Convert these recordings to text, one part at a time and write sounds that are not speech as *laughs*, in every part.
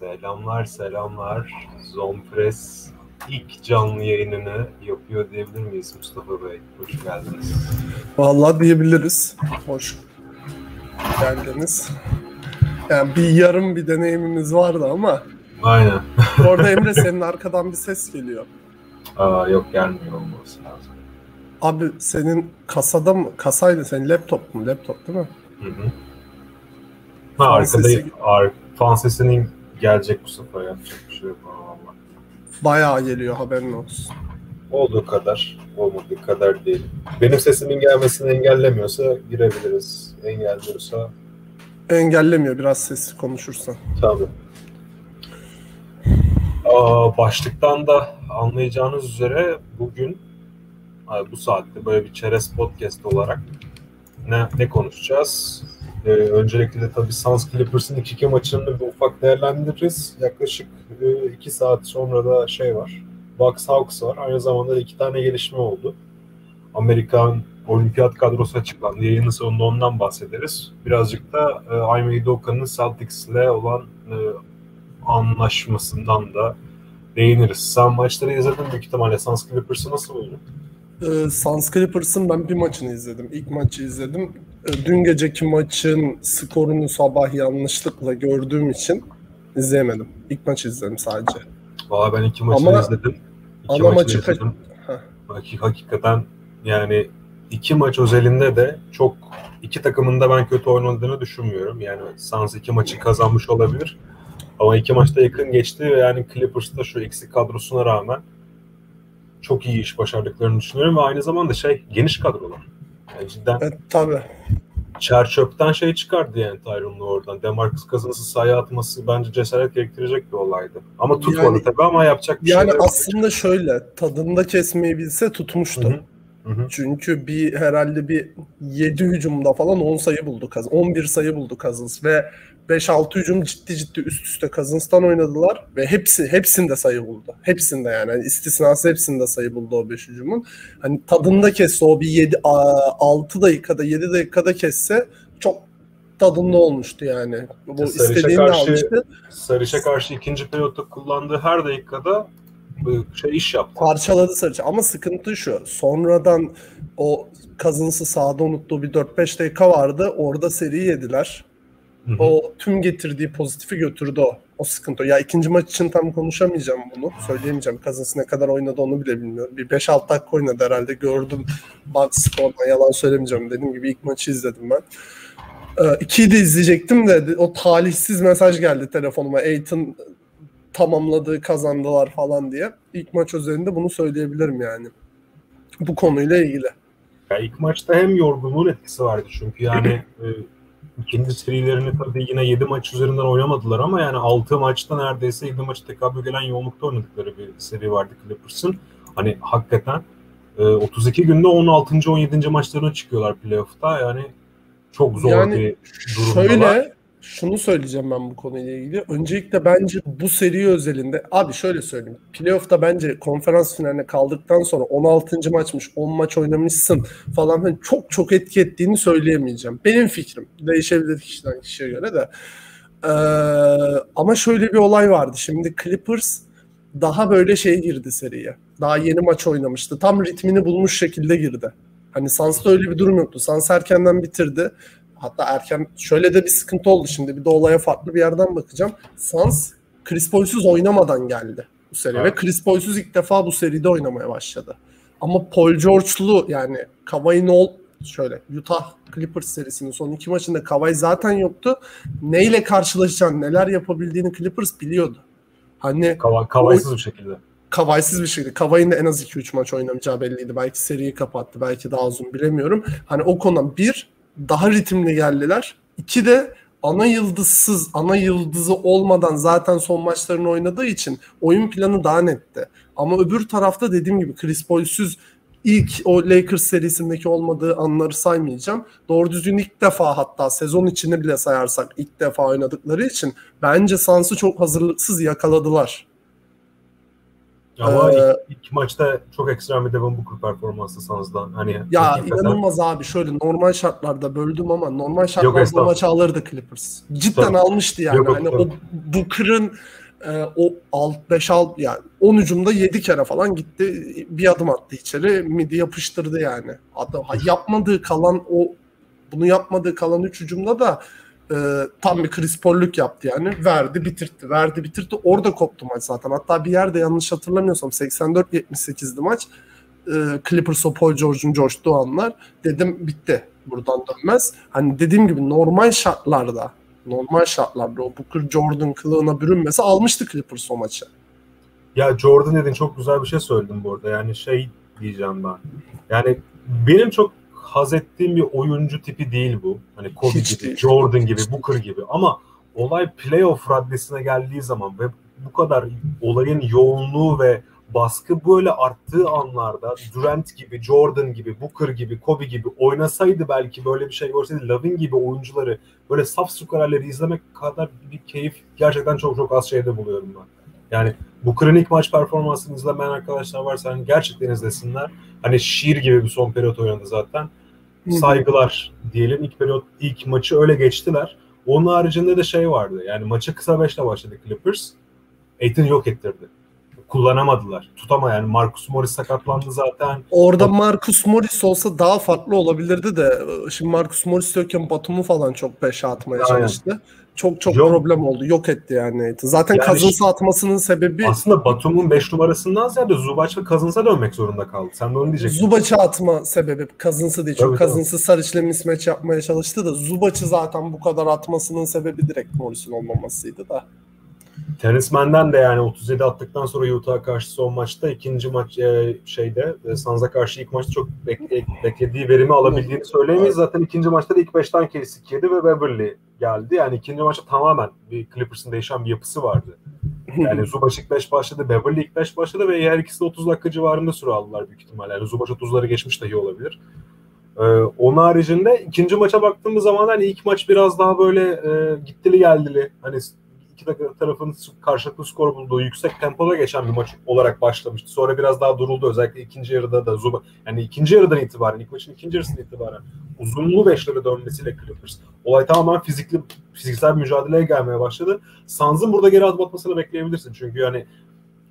Selamlar selamlar. Zonpress ilk canlı yayınını yapıyor diyebilir miyiz Mustafa Bey? Hoş geldiniz. Vallahi diyebiliriz. Hoş geldiniz. Yani bir yarım bir deneyimimiz vardı ama Aynen. *laughs* orada Emre senin arkadan bir ses geliyor. Aa, yok gelmiyor olması lazım. Abi senin kasada mı? Kasaydı senin laptop mu? Laptop değil mi? Hı hı. Ha, arkada ar, fan sesinin gelecek bu sefer yapacak bir şey yok valla. Bayağı geliyor haberin olsun. Olduğu kadar, olmadığı kadar değil. Benim sesimin gelmesini engellemiyorsa girebiliriz. Engelliyorsa Engellemiyor biraz sesi konuşursan. Tabii. Aa, başlıktan da anlayacağınız üzere bugün bu saatte böyle bir çerez podcast olarak ne, ne konuşacağız? Ee, öncelikle de tabii Suns Clippers'ın 2-2 maçını bir ufak değerlendiririz. Yaklaşık 2 saat sonra da şey var. Bucks Hawks var. Aynı zamanda da iki tane gelişme oldu. Amerikan olimpiyat kadrosu açıklandı. Yayının sonunda ondan bahsederiz. Birazcık da e, Ime Udoka'nın Celtics'le olan e, anlaşmasından da değiniriz. Sen maçları izledin büyük ihtimalle. Suns Clippers'ı nasıl buldun? Ee, Suns Clippers'ın ben bir maçını izledim. İlk maçı izledim. Dün geceki maçın skorunu sabah yanlışlıkla gördüğüm için izleyemedim. İlk maçı izledim sadece. Valla ben iki maçı Ama- izledim. İki ama maçı izledim. Hak- Hakikaten yani iki maç özelinde de çok iki takımın da ben kötü oynadığını düşünmüyorum. Yani Suns iki maçı kazanmış olabilir. Ama iki maçta yakın geçti ve yani Clippers'ta şu eksik kadrosuna rağmen çok iyi iş başardıklarını düşünüyorum ve aynı zamanda şey geniş kadrolar. Yani cidden Evet tabii. çer çöpten şey çıkardı yani Tyron'la oradan. Demarcus Cousins'ı sahaya atması bence cesaret gerektirecek bir olaydı. Ama tutmadı Yani- tabii ama yapacak bir Yani şey yok. aslında şöyle tadında kesmeyi bilse tutmuştu. Hı hı. Hı hı. Çünkü bir herhalde bir 7 hücumda falan 10 sayı buldu Cousins. 11 sayı buldu Cousins ve 5-6 hücum ciddi ciddi üst üste Cousins'tan oynadılar ve hepsi hepsinde sayı buldu. Hepsinde yani. yani istisnası hepsinde sayı buldu o 5 hücumun. Hani tadında kesse o bir 7 6 dakikada 7 dakikada kesse çok tadında olmuştu yani. Bu istediğini karşı- almıştı. Sarıç'a karşı ikinci periyotta kullandığı her dakikada şey iş yaptı. Parçaladı Sarıçı ama sıkıntı şu. Sonradan o Cousins'ı sahada unuttuğu bir 4-5 dakika vardı. Orada seri yediler. Hı hı. O tüm getirdiği pozitifi götürdü o. O sıkıntı. Ya ikinci maç için tam konuşamayacağım bunu. Söyleyemeyeceğim. Cousins ne kadar oynadı onu bile bilmiyorum. Bir 5-6 dakika oynadı herhalde. Gördüm. Bak skordan yalan söylemeyeceğim. Dediğim gibi ilk maçı izledim ben. Ee, ikiyi de izleyecektim de o talihsiz mesaj geldi telefonuma. Aiton tamamladı, kazandılar falan diye. İlk maç özelinde bunu söyleyebilirim yani. Bu konuyla ilgili. Ya ilk maçta hem yorgunluğun etkisi vardı çünkü yani *clears throat* e, ikinci serilerini tabii yine 7 maç üzerinden oynamadılar ama yani 6 maçta neredeyse 7 maçı tekabül gelen yoğunlukta oynadıkları bir seri vardı Clippers'ın. Hani hakikaten e, 32 günde 16. 17. maçlarına çıkıyorlar playoff'ta yani çok zor Yani bir durumdalar. Şöyle şunu söyleyeceğim ben bu konuyla ilgili. Öncelikle bence bu seri özelinde abi şöyle söyleyeyim. Playoff'ta bence konferans finaline kaldıktan sonra 16. maçmış 10 maç oynamışsın falan hani çok çok etki ettiğini söyleyemeyeceğim. Benim fikrim. Değişebilir kişiden kişiye göre de. Ee, ama şöyle bir olay vardı. Şimdi Clippers daha böyle şey girdi seriye. Daha yeni maç oynamıştı. Tam ritmini bulmuş şekilde girdi. Hani Suns'ta öyle bir durum yoktu. Suns erkenden bitirdi. Hatta erken şöyle de bir sıkıntı oldu şimdi. Bir de olaya farklı bir yerden bakacağım. Suns Chris Paul'suz oynamadan geldi bu seri Evet. ve Chris Paul'suz ilk defa bu seride oynamaya başladı. Ama Paul George'lu yani Kawhi Noel şöyle Utah Clippers serisinin son iki maçında Kawhi zaten yoktu. Neyle karşılaşacağını, neler yapabildiğini Clippers biliyordu. Hani kavaysız bir şekilde. Kavay'sız bir şekilde. Kavay'ın da en az 2-3 maç oynamayacağı belliydi. Belki seriyi kapattı. Belki daha uzun bilemiyorum. Hani o konuda bir daha ritimli geldiler. İki de ana yıldızsız, ana yıldızı olmadan zaten son maçlarını oynadığı için oyun planı daha netti. Ama öbür tarafta dediğim gibi Chris Paul'süz ilk o Lakers serisindeki olmadığı anları saymayacağım. Doğru düzgün ilk defa hatta sezon içini bile sayarsak ilk defa oynadıkları için bence Suns'ı çok hazırlıksız yakaladılar. Ama ee, ilk, ilk maçta çok ekstrem bir Devin Booker performansı Suns'dan. Hani ya inanılmaz abi. Şöyle normal şartlarda böldüm ama normal şartlarda bu maçı alırdı Clippers. Cidden Tabii. almıştı yani. Yok, hani yok, o Booker'ın e, o alt 5 alt yani 10 hücumda 7 kere falan gitti. Bir adım attı içeri. Midi yapıştırdı yani. Adam yapmadığı kalan o bunu yapmadığı kalan 3 hücumda da e, tam bir Chris Paul'luk yaptı yani. Verdi bitirtti. Verdi bitirtti. Orada koptu maç zaten. Hatta bir yerde yanlış hatırlamıyorsam 84-78'di maç. E, Clippers o Paul George'un coştuğu anlar. Dedim bitti. Buradan dönmez. Hani dediğim gibi normal şartlarda normal şartlarda o Booker Jordan kılığına bürünmese almıştı Clippers o maçı. Ya Jordan dedin çok güzel bir şey söyledin bu arada. Yani şey diyeceğim ben. Yani benim çok haz ettiğim bir oyuncu tipi değil bu. Hani Kobe Hiç gibi, değil. Jordan gibi, Booker gibi. Ama olay playoff raddesine geldiği zaman ve bu kadar olayın yoğunluğu ve baskı böyle arttığı anlarda Durant gibi, Jordan gibi, Booker gibi, Kobe gibi oynasaydı belki böyle bir şey görseydi Lavin gibi oyuncuları böyle saf skorerleri izlemek kadar bir keyif gerçekten çok çok az şeyde buluyorum ben. Yani bu klinik maç performansını izlemeyen arkadaşlar varsa hani gerçekten izlesinler. Hani şiir gibi bir son periyot oynadı zaten. Saygılar diyelim. İlk periyot, ilk maçı öyle geçtiler. Onun haricinde de şey vardı. Yani maçı kısa beşle başladı Clippers. Aiton yok ettirdi kullanamadılar. Tutama yani Marcus Morris sakatlandı zaten. Orada Marcus Morris olsa daha farklı olabilirdi de şimdi Marcus Morris yokken Batum'u falan çok peşe atmaya Aynen. çalıştı. Çok çok Yok. problem oldu. Yok etti yani. Zaten yani Cousins'ı atmasının sebebi... Aslında Batum'un 5 numarasından ziyade Zubac ve Cousins'a dönmek zorunda kaldı. Sen de onu diyeceksin. Zubac'ı atma sebebi Cousins'ı değil. Çünkü Cousins'ı Sarıç'la mismatch yapmaya çalıştı da Zubac'ı zaten bu kadar atmasının sebebi direkt Morris'in olmamasıydı da. Terence Mann'den de yani 37 attıktan sonra Utah karşı son maçta ikinci maç e, şeyde e, Suns'a karşı ilk maçta çok bek, beklediği verimi alabildiğini söyleyemeyiz. Zaten ikinci maçta da ilk beşten kesik yedi ve Beverly geldi. Yani ikinci maçta tamamen bir Clippers'ın değişen bir yapısı vardı. Yani *laughs* Zubac ilk 5 başladı, Beverly ilk 5 başladı ve her ikisi de 30 dakika civarında süre aldılar büyük ihtimalle. Yani Zubac 30'ları geçmiş dahi olabilir. Ee, onun haricinde ikinci maça baktığımız zaman hani ilk maç biraz daha böyle e, gittili geldili. Hani iki tarafın karşılıklı skor bulduğu yüksek tempoda geçen bir maç olarak başlamıştı. Sonra biraz daha duruldu. Özellikle ikinci yarıda da Zuba yani ikinci yarıdan itibaren, ilk maçın ikinci yarısından itibaren uzunlu beşlere dönmesiyle Clippers. Olay tamamen fizikli fiziksel bir mücadeleye gelmeye başladı. Suns'ın burada geri adım atmasını bekleyebilirsin. Çünkü yani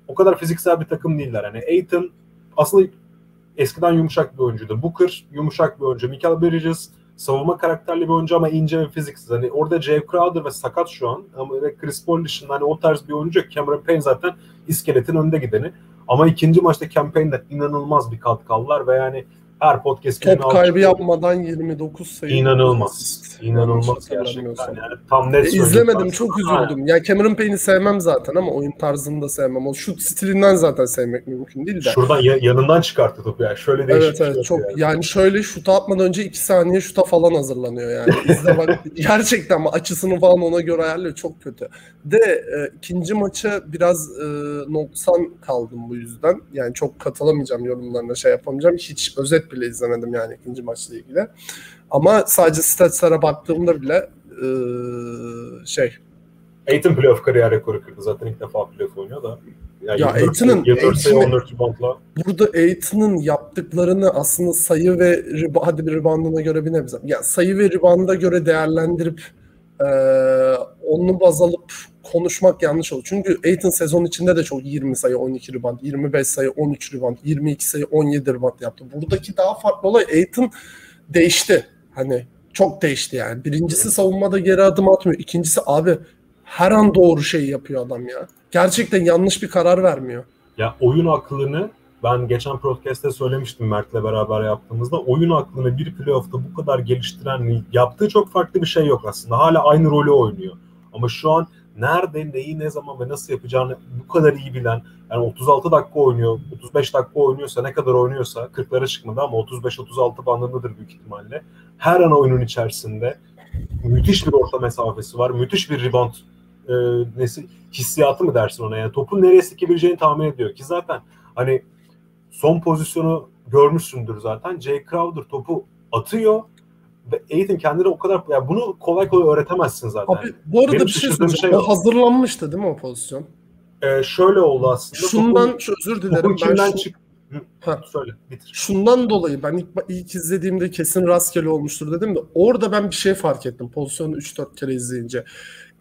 o kadar fiziksel bir takım değiller. Yani Aiton aslında eskiden yumuşak bir oyuncuydu. Booker yumuşak bir oyuncu. Michael Bridges savunma karakterli bir oyuncu ama ince ve fiziksiz. Hani orada Jay Crowder ve sakat şu an ama ve Chris Paul dışında hani o tarz bir oyuncu yok. Cameron Payne zaten iskeletin önde gideni. Ama ikinci maçta Campaign'de inanılmaz bir katkı aldılar ve yani her podcast Top kaybı yapmadan 29 sayı. İnanılmaz. İnanılmaz gerçekten. Yani tam net e, İzlemedim çok üzüldüm. Ya Cameron Payne'i sevmem zaten ama oyun tarzını da sevmem. O şut stilinden zaten sevmek mümkün değil de. Şuradan ya, yanından çıkarttı topu yani. Şöyle değişik Evet evet çok yani. yani şöyle şuta atmadan önce 2 saniye şuta falan hazırlanıyor yani. *laughs* İzle bak gerçekten ama açısını falan ona göre ayarlıyor çok kötü. De e, ikinci maça biraz e, noksan kaldım bu yüzden. Yani çok katılamayacağım yorumlarına şey yapamayacağım. Hiç özet bile izlemedim yani ikinci maçla ilgili. Ama sadece statslara baktığımda bile e, şey Aiton playoff kariyer rekoru kırdı. Zaten ilk defa playoff oynuyor da. Yani ya Aiton'un burada Aiton'un yaptıklarını aslında sayı ve hadi bir reboundına göre bir nebze. Yani sayı ve rebound'a göre değerlendirip e, onu baz alıp konuşmak yanlış olur. Çünkü Aiton sezon içinde de çok 20 sayı, 12 rebound, 25 sayı, 13 rebound, 22 sayı, 17 rebound yaptı. Buradaki daha farklı olay Aiton değişti. Hani çok değişti yani. Birincisi savunmada geri adım atmıyor. İkincisi abi her an doğru şey yapıyor adam ya. Gerçekten yanlış bir karar vermiyor. Ya oyun aklını ben geçen podcast'te söylemiştim Mert'le beraber yaptığımızda oyun aklını bir playoff'ta bu kadar geliştiren yaptığı çok farklı bir şey yok aslında. Hala aynı rolü oynuyor. Ama şu an nerede, neyi, ne zaman ve nasıl yapacağını bu kadar iyi bilen, yani 36 dakika oynuyor, 35 dakika oynuyorsa, ne kadar oynuyorsa, 40'lara çıkmadı ama 35-36 bandındadır büyük ihtimalle. Her an oyunun içerisinde müthiş bir orta mesafesi var, müthiş bir rebound e, nesi, hissiyatı mı dersin ona yani topun nereye sekebileceğini tahmin ediyor ki zaten hani son pozisyonu görmüşsündür zaten. Jay Crowder topu atıyor ve Aiton kendine o kadar yani bunu kolay kolay öğretemezsin zaten. Abi bu arada Benim bir şey söyleyeceğim. Şey o hazırlanmıştı değil mi o pozisyon? e, şöyle oldu aslında. Şundan Topun- şu özür dilerim. topun Ben şu- çık... Ha. Söyle bitir. şundan dolayı ben ilk, ilk izlediğimde kesin rastgele olmuştur dedim de orada ben bir şey fark ettim pozisyonu 3-4 kere izleyince.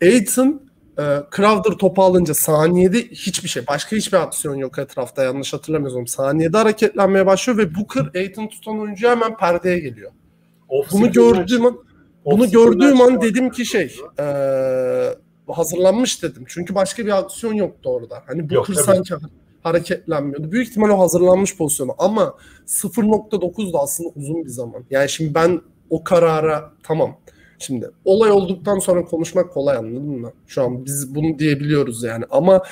Aiton e, Crowder topu alınca saniyede hiçbir şey başka hiçbir aksiyon yok etrafta yanlış hatırlamıyorsam. Saniyede hareketlenmeye başlıyor ve Booker Aiton tutan oyuncu hemen perdeye geliyor. Bunu gördüğüm an bunu gördüğüm an dedim ki şey e, hazırlanmış dedim. Çünkü başka bir aksiyon yoktu orada. Hani Yok, Booker tabii. sanki hareketlenmiyordu. Büyük ihtimal o hazırlanmış pozisyonu ama 0.9 da aslında uzun bir zaman. Yani şimdi ben o karara tamam. Şimdi olay olduktan sonra konuşmak kolay anladın mı? Şu an biz bunu diyebiliyoruz yani ama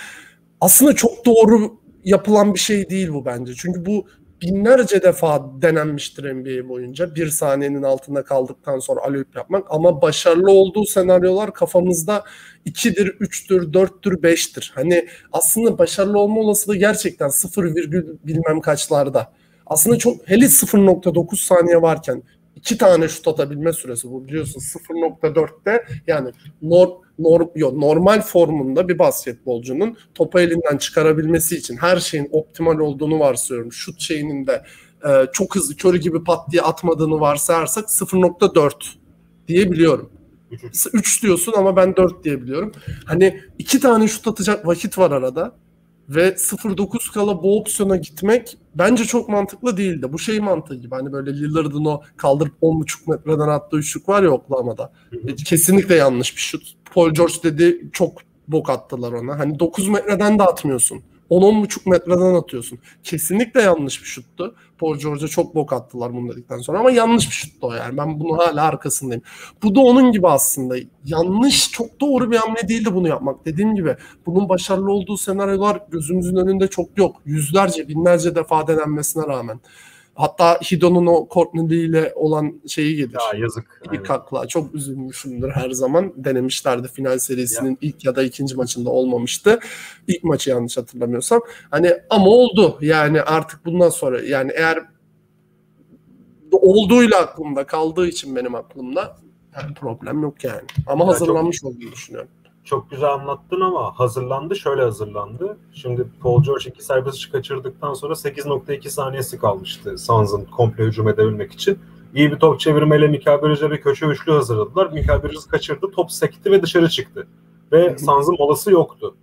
aslında çok doğru yapılan bir şey değil bu bence. Çünkü bu binlerce defa denenmiştir NBA boyunca. Bir saniyenin altında kaldıktan sonra alüp yapmak ama başarılı olduğu senaryolar kafamızda 2'dir, 3'tür, 4'tür, 5'tir. Hani aslında başarılı olma olasılığı gerçekten 0, virgül bilmem kaçlarda. Aslında çok hele 0.9 saniye varken iki tane şut atabilme süresi bu biliyorsun 0.4'te yani nor, nor, yo, normal formunda bir basketbolcunun topu elinden çıkarabilmesi için her şeyin optimal olduğunu varsayıyorum. Şut şeyinin de e, çok hızlı körü gibi pat diye atmadığını varsayarsak 0.4 diyebiliyorum. Üç, üç. 3 diyorsun ama ben 4 diyebiliyorum. Hani iki tane şut atacak vakit var arada ve 0.9 kala bu opsiyona gitmek bence çok mantıklı değildi. Bu şey mantığı gibi hani böyle Lillard'ın o kaldırıp 10.5 metreden attığı üçlük var ya Oklahoma'da. E, Kesinlikle yanlış bir şut. Paul George dedi çok bok attılar ona. Hani 9 metreden de atmıyorsun. 10-10.5 metreden atıyorsun. Kesinlikle yanlış bir şuttu. Paul George'a çok bok attılar bunu dedikten sonra ama yanlış bir şuttu o yani. Ben bunu hala arkasındayım. Bu da onun gibi aslında. Yanlış, çok doğru bir hamle değildi bunu yapmak. Dediğim gibi bunun başarılı olduğu senaryolar gözümüzün önünde çok yok. Yüzlerce, binlerce defa denenmesine rağmen. Hatta Hido'nun o Courtney Lee ile olan şeyi gelir. Ya yazık. İlk akla çok üzülmüşümdür her zaman. Denemişlerdi final serisinin ilk ya da ikinci maçında olmamıştı. İlk maçı yanlış hatırlamıyorsam. Hani ama oldu. Yani artık bundan sonra yani eğer olduğuyla aklımda kaldığı için benim aklımda yani problem yok yani. Ama Ya hazırlanmış olduğunu düşünüyorum. Çok güzel anlattın ama hazırlandı. Şöyle hazırlandı. Şimdi Paul George iki serbest kaçırdıktan sonra 8.2 saniyesi kalmıştı Suns'ın komple hücum edebilmek için. İyi bir top çevirmeyle Mikael Bridges'e bir köşe üçlü hazırladılar. Mikael Bridges kaçırdı. Top sekti ve dışarı çıktı. Ve Suns'ın molası yoktu.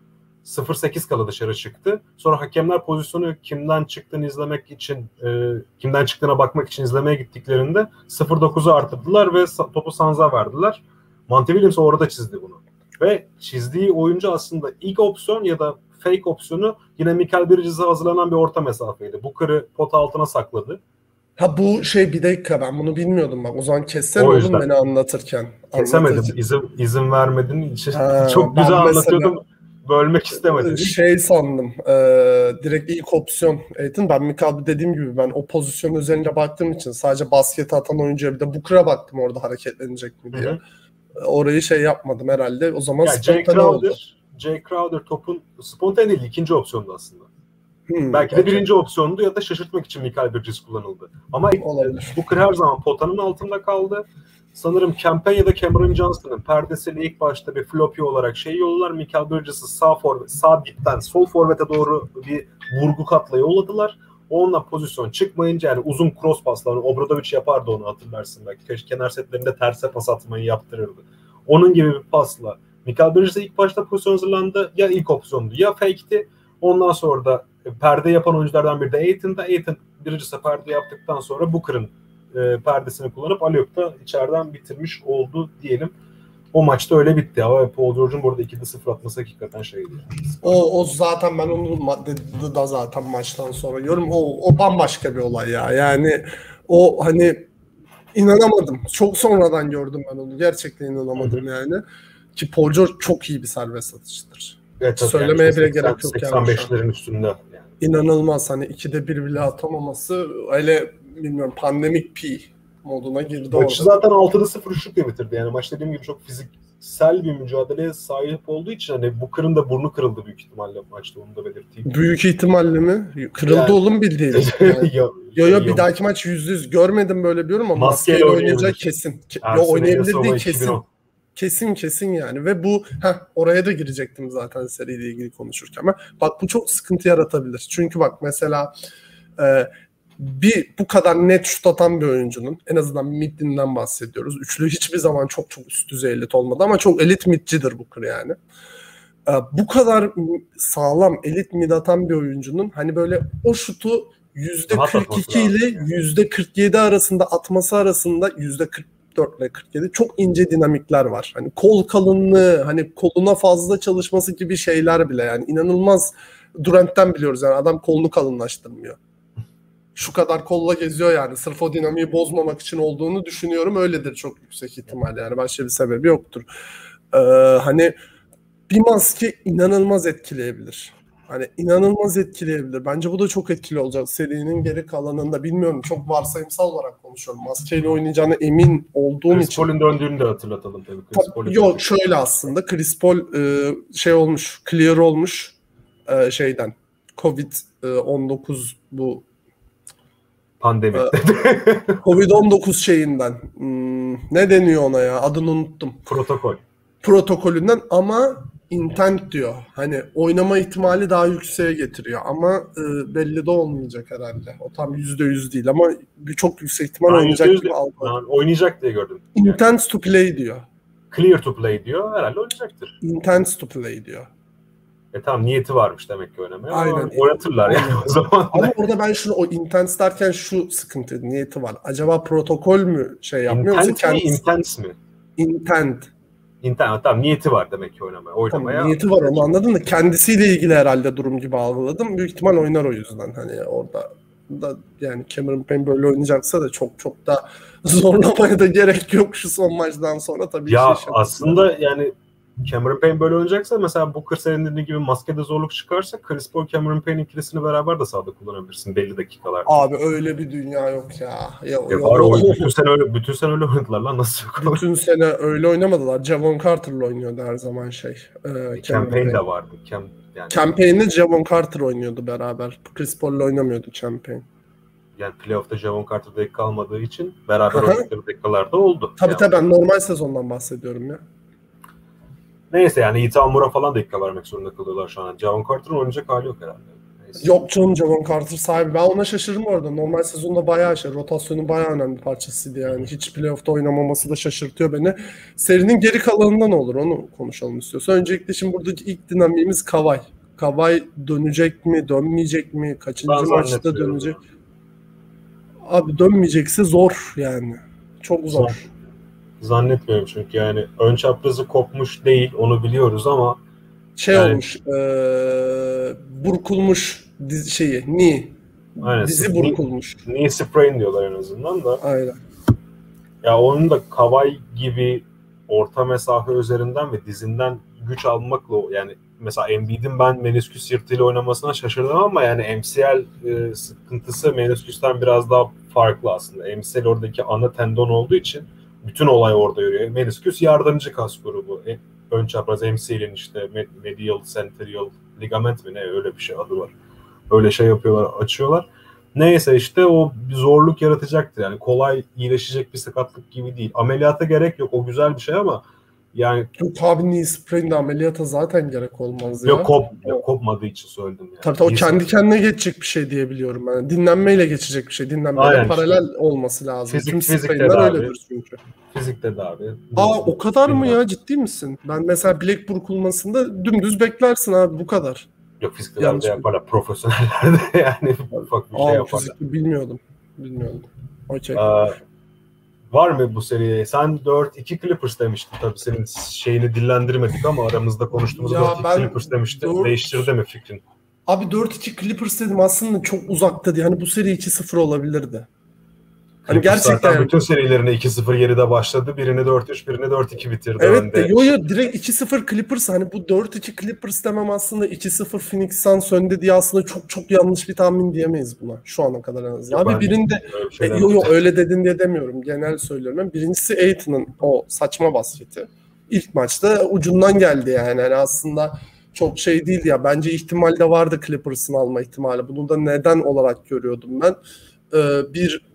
0-8 kala dışarı çıktı. Sonra hakemler pozisyonu kimden çıktığını izlemek için, e, kimden çıktığına bakmak için izlemeye gittiklerinde 0-9'u artırdılar ve topu Suns'a verdiler. Monty Williams orada çizdi bunu. Ve çizdiği oyuncu aslında ilk opsiyon ya da fake opsiyonu yine Mikael Bridges'e hazırlanan bir orta mesafeydi. Booker'ı pot altına sakladı. Ha bu şey bir dakika ben bunu bilmiyordum bak. O zaman kessen oğlum beni anlatırken. Kesemedim. İzin, izin vermedin. için Ha, *laughs* Çok güzel mesela- anlatıyordum. Bölmek istemedim. Şey sandım. e, direkt ilk opsiyon Aiton. Ben Mikael dediğim gibi ben o pozisyon üzerinde baktığım için sadece basket atan oyuncuya bir de Booker'a baktım orada hareketlenecek mi diye. Hı hı. Orayı şey yapmadım herhalde. O zaman Ya Jay spontane oldu. Crowder, Jay Crowder topun spontane değil ikinci opsiyondu aslında. Hmm, Belki de birinci opsiyondu ya da şaşırtmak için Mikael Bridges kullanıldı. Ama Olabilir. Booker her zaman potanın altında kaldı. Sanırım Campaign ya da Cameron Johnson'ın perdesiyle ilk başta bir floppy olarak şey yolladılar. Mikael Bridges'ı sağ forvet, sağ dipten sol forvete doğru bir vurgu katla yolladılar. Onunla pozisyon çıkmayınca yani uzun cross paslarını Obradovic yapardı onu hatırlarsın belki. Kenar setlerinde terse pas atmayı yaptırırdı. Onun gibi bir pasla Mikael Bridges'e ilk başta pozisyon hazırlandı. Ya ilk opsiyondu ya fake'ti. Ondan sonra da perde yapan oyunculardan biri de Aiton'da. Aiton Bridges'e perde yaptıktan sonra Booker'ın e, perdesini kullanıp Aliyok'ta içeriden bitirmiş oldu diyelim. O maçta öyle bitti ama Paul George'un burada 2'de 0 atması hakikaten şeydi. O, o zaten ben onu maddede da zaten maçtan sonra yorum. O, o bambaşka bir olay ya. Yani o hani inanamadım. Çok sonradan gördüm ben onu. Gerçekten inanamadım yani. Ki Paul George çok iyi bir serbest atıştır. Evet, Söylemeye işte bile 80 gerek yok yani 85'lerin üstünde. Yani. İnanılmaz hani ikide bir bile atamaması öyle bilmiyorum pandemik pi moduna girdi Maçı orada. zaten 6'da 0 üçlükle bitirdi. Yani maç dediğim gibi çok fiziksel bir mücadeleye sahip olduğu için hani Booker'ın da burnu kırıldı büyük ihtimalle maçta onu da belirteyim. Büyük ihtimalle mi? Kırıldı Yani- oğlum bildiğin. *laughs* Yani. yo, Yo yo bir dahaki maç yüzde yüz görmedim böyle bir ama Maskeyle maskeyle oynayacak kesin. Ke- Yo oynayabilir değil 2010. kesin. Kesin kesin yani ve bu heh, oraya da girecektim zaten seriyle ilgili konuşurken. Ama bak bu çok sıkıntı yaratabilir. Çünkü bak mesela e, bir bu kadar net şut atan bir oyuncunun en azından middinden bahsediyoruz. Üçlü hiçbir zaman çok çok üst düzey elit olmadı ama çok elit midcidir bu kır yani. E, bu kadar sağlam elit mid atan bir oyuncunun hani böyle o şutu %42 ile %47 arasında atması arasında %40 44 ile 47 çok ince dinamikler var. Hani kol kalınlığı, hani koluna fazla çalışması gibi şeyler bile yani inanılmaz Durant'ten biliyoruz yani adam kolunu kalınlaştırmıyor. Şu kadar kolla geziyor yani sırf o dinamiği bozmamak için olduğunu düşünüyorum. Öyledir çok yüksek ihtimal yani başka bir sebebi yoktur. Ee, hani bir maske inanılmaz etkileyebilir. Hani inanılmaz etkileyebilir. Bence bu da çok etkili olacak serinin geri kalanında. Bilmiyorum çok varsayımsal olarak konuşuyorum. Maskeyle oynayacağına emin olduğum Chris için. Paul'un döndüğünü de hatırlatalım tabii. Chris Tabii, yok şöyle aslında Chris Paul e, şey olmuş, clear olmuş e, şeyden. Covid-19 bu pandemi. *laughs* E, Covid-19 şeyinden. Hmm, ne deniyor ona ya? Adını unuttum. Protokol. Protokolünden ama intent diyor. Hani oynama ihtimali daha yükseğe getiriyor ama e, belli de olmayacak herhalde. O tam yüzde yüz değil ama çok yüksek ihtimal ben oynayacak gibi algıladım. Oynayacak diye gördüm. Intent to play diyor. Clear to play diyor. Herhalde oynayacaktır. Intent to play diyor. E tamam niyeti varmış demek ki oynamaya. Aynen. Oynatırlar yani o zaman. Ama orada ben şunu o intense derken şu sıkıntı niyeti var. Acaba protokol mü şey yapmıyor? Intent mi? Intense mi? Intent. İnternet tamam niyeti var demek ki oynamaya. oynamaya. Tamam, niyeti var onu anladın da kendisiyle ilgili herhalde durum gibi algıladım. Büyük ihtimal oynar o yüzden hani orada da yani Cameron Payne böyle oynayacaksa da çok çok da *laughs* zorlamaya da gerek yok şu son maçtan sonra tabii. Ya şey aslında yani Cameron Payne böyle oynayacaksa mesela Booker senin dediğin gibi maskede zorluk çıkarsa Chris Paul Cameron Payne ikilisini beraber de sahada kullanabilirsin belli dakikalarda. Abi öyle bir dünya yok ya. ya, ya var o bütün sene öyle bütün sene öyle oynadılar lan nasıl yok? Bütün sene öyle oynamadılar. Javon Carter'la oynuyordu her zaman şey. E, Campaign de vardı. Cam, yani. Campaign'de Javon Carter oynuyordu beraber. Chris Paul'la oynamıyordu Campaign yani playoff'ta Javon Carter dakika kalmadığı için beraber oynadıkları dakikalarda oldu. Tabii yani. tabii ben normal sezondan bahsediyorum ya. Neyse yani Ethan Moore'a falan dakika vermek zorunda kalıyorlar şu an. Javon Carter'ın oynayacak hali yok herhalde. Neyse. Yok canım Javon Carter sahibi. Ben ona şaşırdım orada. Normal sezonda bayağı şey. Rotasyonun bayağı önemli parçasıydı yani. Hiç playoff'ta oynamaması da şaşırtıyor beni. Serinin geri kalanında ne olur onu konuşalım istiyorsan. Öncelikle şimdi buradaki ilk dinamiğimiz Kavay. Kavay dönecek mi, dönmeyecek mi? Kaçıncı ben maçta dönecek? Abi dönmeyecekse zor yani. Çok zor. zor. Zannetmiyorum çünkü yani ön çaprazı kopmuş değil onu biliyoruz ama şey yani, olmuş e, burkulmuş diz, şeyi Aynen. Dizi burkulmuş. Knee sprain diyorlar en azından da. Aynen. Ya onun da Kavay gibi orta mesafe üzerinden ve dizinden güç almakla yani mesela Embiid'in ben menisküs yırtıyla oynamasına şaşırdım ama yani MCL e, sıkıntısı menisküsten biraz daha farklı aslında. MCL oradaki ana tendon olduğu için bütün olay orada yürüyor. Menisküs yardımcı kas grubu. E, ön çapraz MCL'in işte medial, central ligament mi ne öyle bir şey adı var. Öyle şey yapıyorlar, açıyorlar. Neyse işte o bir zorluk yaratacaktır. Yani kolay iyileşecek bir sakatlık gibi değil. Ameliyata gerek yok. O güzel bir şey ama yani Yok abi knee sprain'de ameliyata zaten gerek olmaz ya. Yok, kop, yok kopmadığı için söyledim yani. Tabii, tabii o kendi kendine geçecek bir şey diyebiliyorum ben. Dinlenmeyle geçecek bir şey. Dinlenmeyle Aynen paralel işte. olması lazım. Fizik, Tüm fizik sprain'ler öyledir çünkü. Fizik tedavi. Aa o kadar mı ya ciddi misin? Ben mesela bilek burkulmasında dümdüz beklersin abi bu kadar. Yok fizik tedavi yaparlar profesyonellerde *laughs* yani ufak bir şey Aa, şey yaparlar. Fizik bilmiyordum. Bilmiyordum. Okey. Var mı bu seriye? Sen 4-2 Clippers demiştin tabii senin şeyini dillendirmedik ama aramızda konuştuğumuz 4-2 Clippers demiştin. 4... Değiştirdi mi fikrin? Abi 4-2 Clippers dedim aslında çok uzakta diye. Hani bu seri 2-0 olabilirdi. Hani gerçekten zaten bütün serilerine 2-0 geride başladı. Birini 4-3, birini 4-2 bitirdi. Evet önde. de yo yo direkt 2-0 Clippers hani bu 4-2 Clippers demem aslında 2-0 Phoenix Suns önde diye aslında çok çok yanlış bir tahmin diyemeyiz buna şu ana kadar en azından. Abi birinde e, yo yo öyle dedin diye demiyorum. Genel söylüyorum. Ben birincisi Aiton'un o saçma basketi. İlk maçta ucundan geldi yani. yani aslında çok şey değil ya. Bence ihtimal de vardı Clippers'ın alma ihtimali. Bunu da neden olarak görüyordum ben. Ee, bir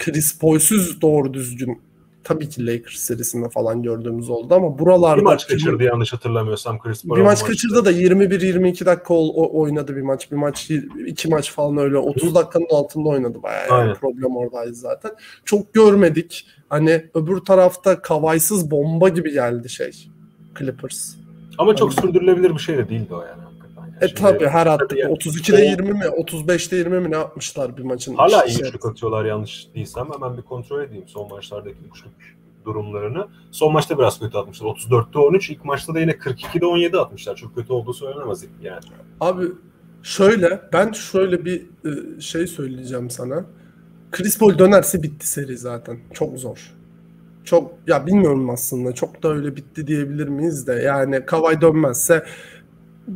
Chris Paul'suz doğru düzgün tabii ki Lakers serisinde falan gördüğümüz oldu ama buralarda bir maç kaçırdı yanlış hatırlamıyorsam Chris Paul. Bir maç kaçırdı da 21-22 dakika oynadı bir maç. Bir maç iki maç falan öyle 30 dakikanın altında oynadı bayağı. Yani. Aynen. Problem oradaydı zaten. Çok görmedik. Hani öbür tarafta kavaysız bomba gibi geldi şey Clippers. Ama çok hani... sürdürülebilir bir şey de değildi o yani. E tabi her attık. Yani, 32'de o, 20 mi 35'te 20 mi ne yapmışlar bir maçın. Hala iyi üçlük atıyorlar yanlış değilsem. Hemen bir kontrol edeyim son maçlardaki üçlük durumlarını. Son maçta biraz kötü atmışlar. 34'te 13. İlk maçta da yine 42'de 17 atmışlar. Çok kötü olduğu söylenemez yani. Abi şöyle ben şöyle bir e, şey söyleyeceğim sana. Chris Paul dönerse bitti seri zaten. Çok zor. Çok ya bilmiyorum aslında. Çok da öyle bitti diyebilir miyiz de. Yani Kawhi dönmezse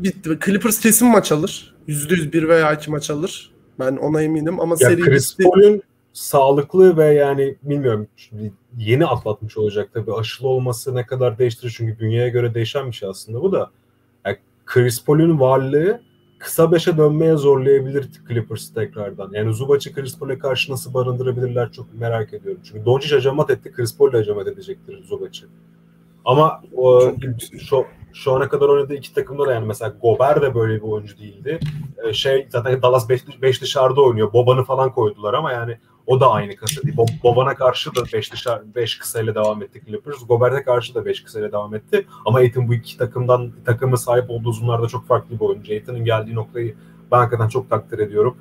bitti. Clippers kesin maç alır. %100 bir veya iki maç alır. Ben ona eminim ama ya seri Chris Paul'un sağlıklı ve yani bilmiyorum yeni atlatmış olacak tabii. Aşılı olması ne kadar değiştirir çünkü dünyaya göre değişen bir şey aslında bu da. Yani Chris Paul'un varlığı kısa beşe dönmeye zorlayabilir Clippers tekrardan. Yani Zubac'ı Chris Paul'e karşı nasıl barındırabilirler çok merak ediyorum. Çünkü Doncic hacamat etti, Chris Paul hacamat edecektir Zubac'ı. Ama o, şu, şu ana kadar oynadığı iki takımda da yani mesela Gober de böyle bir oyuncu değildi. Ee, şey zaten Dallas 5 dışarıda oynuyor. Boban'ı falan koydular ama yani o da aynı kasa değil. Boban'a karşı da 5 dışarı 5 kısayla devam etti Clippers. Gobert'e karşı da 5 kısayla devam etti. Ama Aiton bu iki takımdan takımı sahip olduğu uzunlarda çok farklı bir oyuncu. Aiton'un geldiği noktayı ben hakikaten çok takdir ediyorum.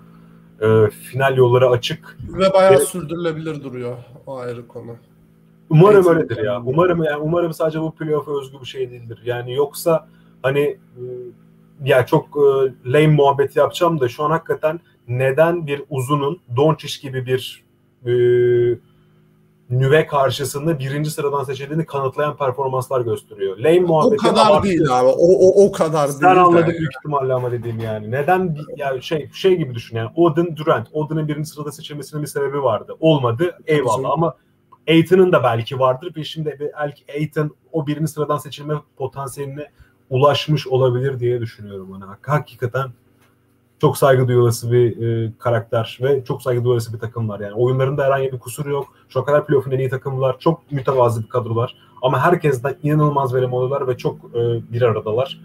Ee, final yolları açık. Ve bayağı Ve, sürdürülebilir duruyor. O ayrı konu. Umarım evet, öyledir ya. Umarım yani umarım sadece bu playoff özgü bir şey değildir. Yani yoksa hani ıı, ya çok e, lame muhabbeti yapacağım da şu an hakikaten neden bir uzunun Doncic gibi bir e, nüve karşısında birinci sıradan seçildiğini kanıtlayan performanslar gösteriyor. Lane muhabbeti o kadar abartı. değil abi. O, o, o kadar Sen değil. Sen anladın yani. büyük ihtimalle ama dediğim yani. Neden yani şey şey gibi düşün yani. Odin Durant. Odin'in birinci sırada seçilmesinin bir sebebi vardı. Olmadı. Eyvallah ama Aiton'un da belki vardır. Bir şimdi belki Aiton o birinci sıradan seçilme potansiyeline ulaşmış olabilir diye düşünüyorum. Hani hakikaten çok saygı duyulası bir e, karakter ve çok saygı duyulası bir takım var. Yani oyunlarında herhangi bir kusur yok. Şu kadar playoff'un en iyi takımlar. Çok mütevazı bir kadrolar. Ama herkesten inanılmaz verim alıyorlar ve çok e, bir aradalar.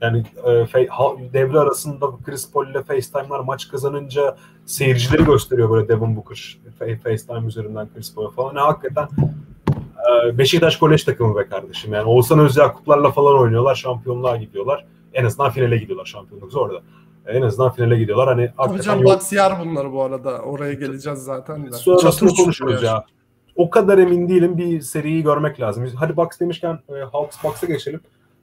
Yani e, devre arasında Chris Paul ile FaceTime'lar maç kazanınca seyircileri gösteriyor böyle Devin Booker FaceTime üzerinden Chris Paul falan. Yani hakikaten e, Beşiktaş kolej takımı be kardeşim. Yani Oğuzhan Özyakuplarla falan oynuyorlar. Şampiyonluğa gidiyorlar. En azından finale gidiyorlar şampiyonluk zor da. En azından finale gidiyorlar. Hani Hocam yok... Bucks yer bunları bu arada. Oraya geleceğiz zaten. Sonrasını konuşuruz ya. O kadar emin değilim. Bir seriyi görmek lazım. Hadi Bucks demişken e, Hawks Bucks'a geçelim.